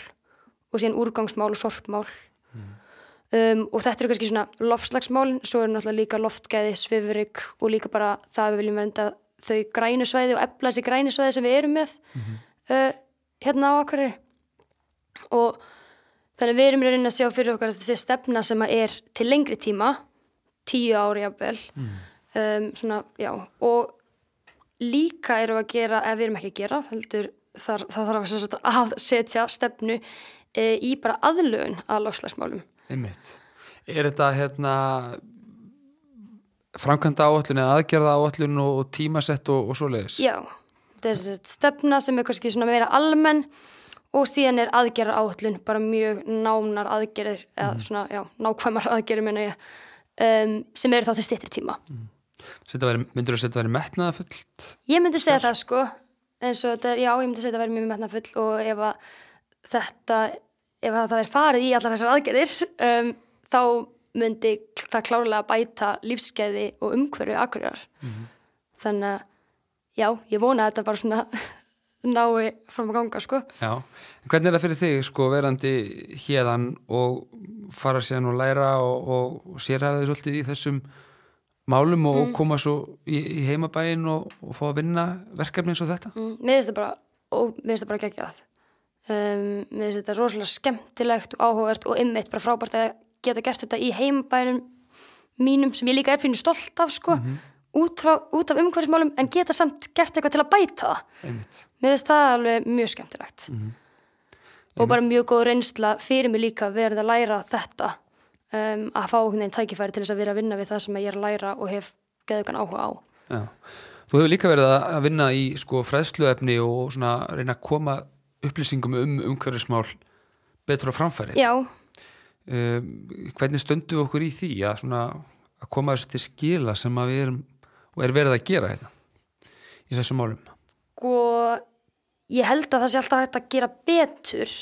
B: og síðan úrgangsmál og sorpmál um, og þetta eru kannski svona loftslagsmálin, svo eru náttúrulega líka loftgæði, svifrik og líka bara það að við viljum vernda þau grænu svæði og efla þessi grænu svæði sem við erum með uh, hérna á Akureyri. Og þannig við erum rauninni að sjá fyrir okkar þessi stefna sem er til lengri tíma tíu ári jafnvel. Um, svona, já, og líka erum við að gera, eða við erum ekki að gera heldur þar, það þarf að, setja stefnu í bara aðlögun að lofslagsmálum
A: Einmitt. Er þetta hérna framkvæmda áallun eða aðgerða áallun og, tímasett og, og svoleiðis?
B: Já, þetta er stefna sem er kannski svona meira almenn og síðan er aðgerra áallun bara mjög nánar aðgerðir eða svona, já, nákvæmar aðgerðir meina ég um, sem eru þá til styrtri tíma
A: Þetta væri, myndur þú að þetta væri metnaða fullt?
B: Ég myndi segja það sko eins og þetta er, já, ég myndi segja þetta verið mjög metna full og ef að þetta ef að það verið farið í allar þessar aðgerðir um, þá myndi það klárlega bæta lífskeiði og umhverfi akkurar þannig að já, ég vona að þetta bara svona nái fram að ganga sko
A: Já. En hvernig er það fyrir þig sko verandi hérðan og fara síðan og læra og, og sérhæfa þig svolítið í þessum málum og
B: Mm.
A: koma svo í, í heimabæin og, og fá að vinna verkefni eins og þetta?
B: mm, mér finnst það bara og mér finnst það bara geggjað um, mér finnst þetta rosalega skemmtilegt og áhugavert og ymmit bara frábært að geta gert þetta í heimbænum mínum sem ég líka er pínu stolt af sko út, frá, út af umhverfismálum en geta samt gert eitthvað til að bæta það. Mér finnst það alveg mjög skemmtilegt. Og bara mjög góð reynsla fyrir mig líka verið að læra þetta um, að fá einhvern veginn tækifæri til þess að vera að vinna við það sem ég er að læra og hef geðugan áhuga á.
A: Já. Þú hefur líka verið að vinna í sko fræðsluefni og reyna að koma upplýsingum um umhverfismál betur á framfæri.
B: Já,
A: Um, hvernig stöndum við okkur í því að, svona, að koma þessu til skila sem við erum og er verið að gera hérna í þessum málum?
B: sko ég held að það sé alltaf hægt að gera betur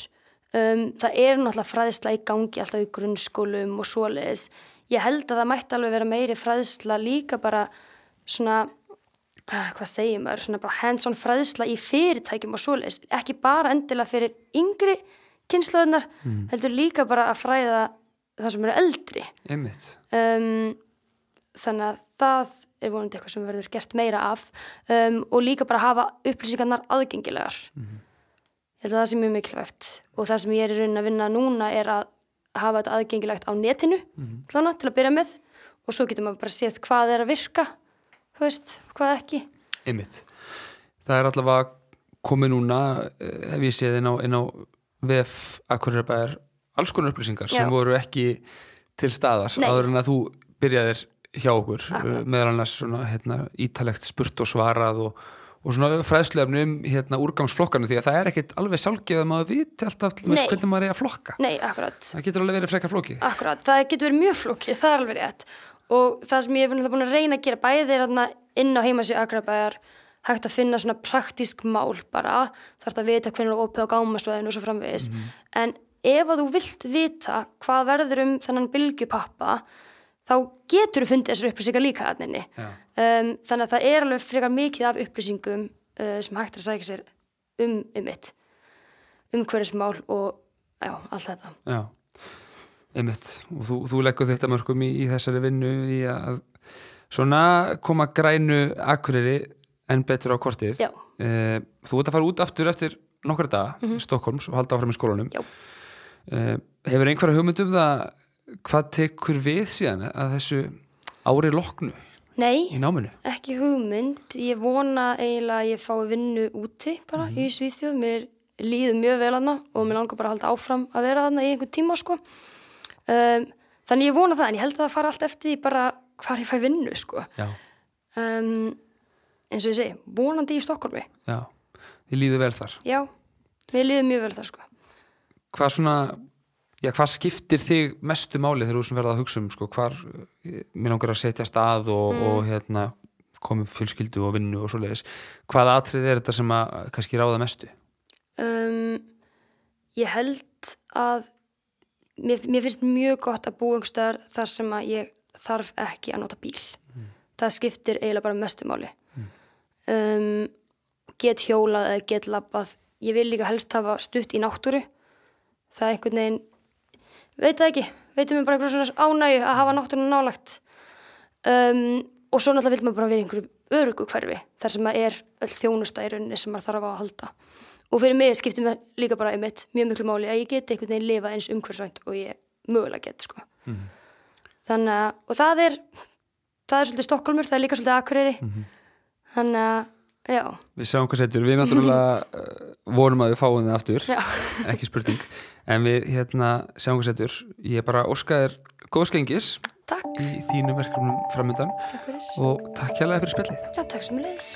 B: um, það er náttúrulega fræðsla í gangi alltaf í grunnskólum og svoleiðis ég held að það mætti alveg vera meiri fræðsla líka bara svona hvað segir maður, svona bara hands-on fræðsla í fyrirtækjum og svoleiðis. Ekki bara endilega fyrir yngri kynnslóðunar, heldur líka bara að fræða það sem eru eldri.
A: Einmitt.
B: um, þannig að það er vonandi eitthvað sem verður gert meira af. Um, og líka bara hafa upplýsingarnar aðgengilegar. Ég held að það sé mjög mikilvægt. Og það sem ég er í raunin að vinna núna er að hafa þetta aðgengilegt á netinu mm til að byrja með. Og svo getur maður bara séð hvað er að virka þú veist, hvað ekki
A: Einmitt. Það er allavega komið núna, eh, hef ég séð inn á, inn á VF Akureyrbæðar alls konar upplýsingar sem
B: Já.
A: voru ekki til staðar
B: Nei.
A: áður en að þú byrjaðir hjá okkur
B: Akkurat.
A: meðal annars svona hérna, ítalegt spurt og svarað og, og svona fræðslefni um hérna, úrgangsflokkarnu því að það er ekkit alveg sjálfgeð að viti alltaf hvernig maður er að flokka
B: Nei,
A: það getur alveg verið frekar flókið
B: akkurat, það getur verið mjög flókið, það er alveg rétt og það sem ég hef búin að reyna að gera bæði er þarna inn á heimasíu Akrabæjar hægt að finna svona praktísk mál bara, þarf að vita hvernig er opið á gámasvæðinu og svo framvegis. En ef að þú vilt vita hvað verður um þennan bylgjupappa þá getur þú fundið þessar upplýsingar líka að henni
A: Já.
B: um, þannig að það er alveg frekar mikið af upplýsingum uh, sem hægt að sækja sér um um mitt umhverfismál og já, allt þetta.
A: Já, einmitt og þú, þú leggur þetta mörgum í, í þessari vinnu í að svona koma grænu akureyri enn betur á kortið
B: Já.
A: Eh, Þú ert að fara út aftur eftir nokkra daga mm -hmm. Stokkólms og halda áfram í skólanum
B: Já.
A: Eh, Hefur einhverja hugmynd um það hvað tekur við síðan að þessu ári loknu
B: Nei,
A: í náminu?
B: ekki hugmynd ég vona eiginlega að ég fái vinnu úti bara í Svíþjóð mér líður mjög vel aðna og mér langar bara að halda áfram að vera aðna í einhvern tíma sko um, þannig ég vona það en ég held að það fara allt eftir því bara hvar ég fæ vinnu sko. Um, eins og ég segi, vonandi í Stokkólmi
A: já, þið líður vel þar.
B: Já, mér líður mjög vel þar sko.
A: Hvað svona já, hvað skiptir þig mestu máli þegar þú verða að hugsa um sko, hvar, eh, mér langar að setja stað og, og hérna komum fjölskyldu og vinnu og svoleiðis. Hvaða atrið er þetta sem að kannski ráða mestu?
B: Um, ég held að mér, mér finnst mjög gott að búa einhverstaðar þar sem að ég þarf ekki að nota bíl. Það skiptir eiginlega bara mestu máli. Um, get hjólað eða get labbað. Ég vil líka helst hafa stutt í náttúru. Það er einhvern veginn veit það ekki, veitum við bara eitthvað svona ánægu að hafa náttúruna nálagt um, og svo náttúrulega vil maður bara vera einhverju örugu hverfi þar sem að er öll rauninni sem maður þarf að halda og fyrir mig skiptir mér líka bara einmitt mjög miklu máli að ég get einhvern veginn lifa eins umhverfsvænt og ég mögulega get sko. þannig að og það er það er svolítið Stokkólmur, það er líka svolítið Akureyri. Þannig að já,
A: Við sjáum hvað setur, við náttúrulega uh, vonum að við fáum þið aftur.
B: Já,
A: ekki spurning, en við hérna sjáum hvað setur, ég bara óska þér góðskengis
B: takk.
A: í þínu verkefnum framöndan
B: takk fyrir,
A: og takk hérlega fyrir spjallið.
B: Já takk sem leis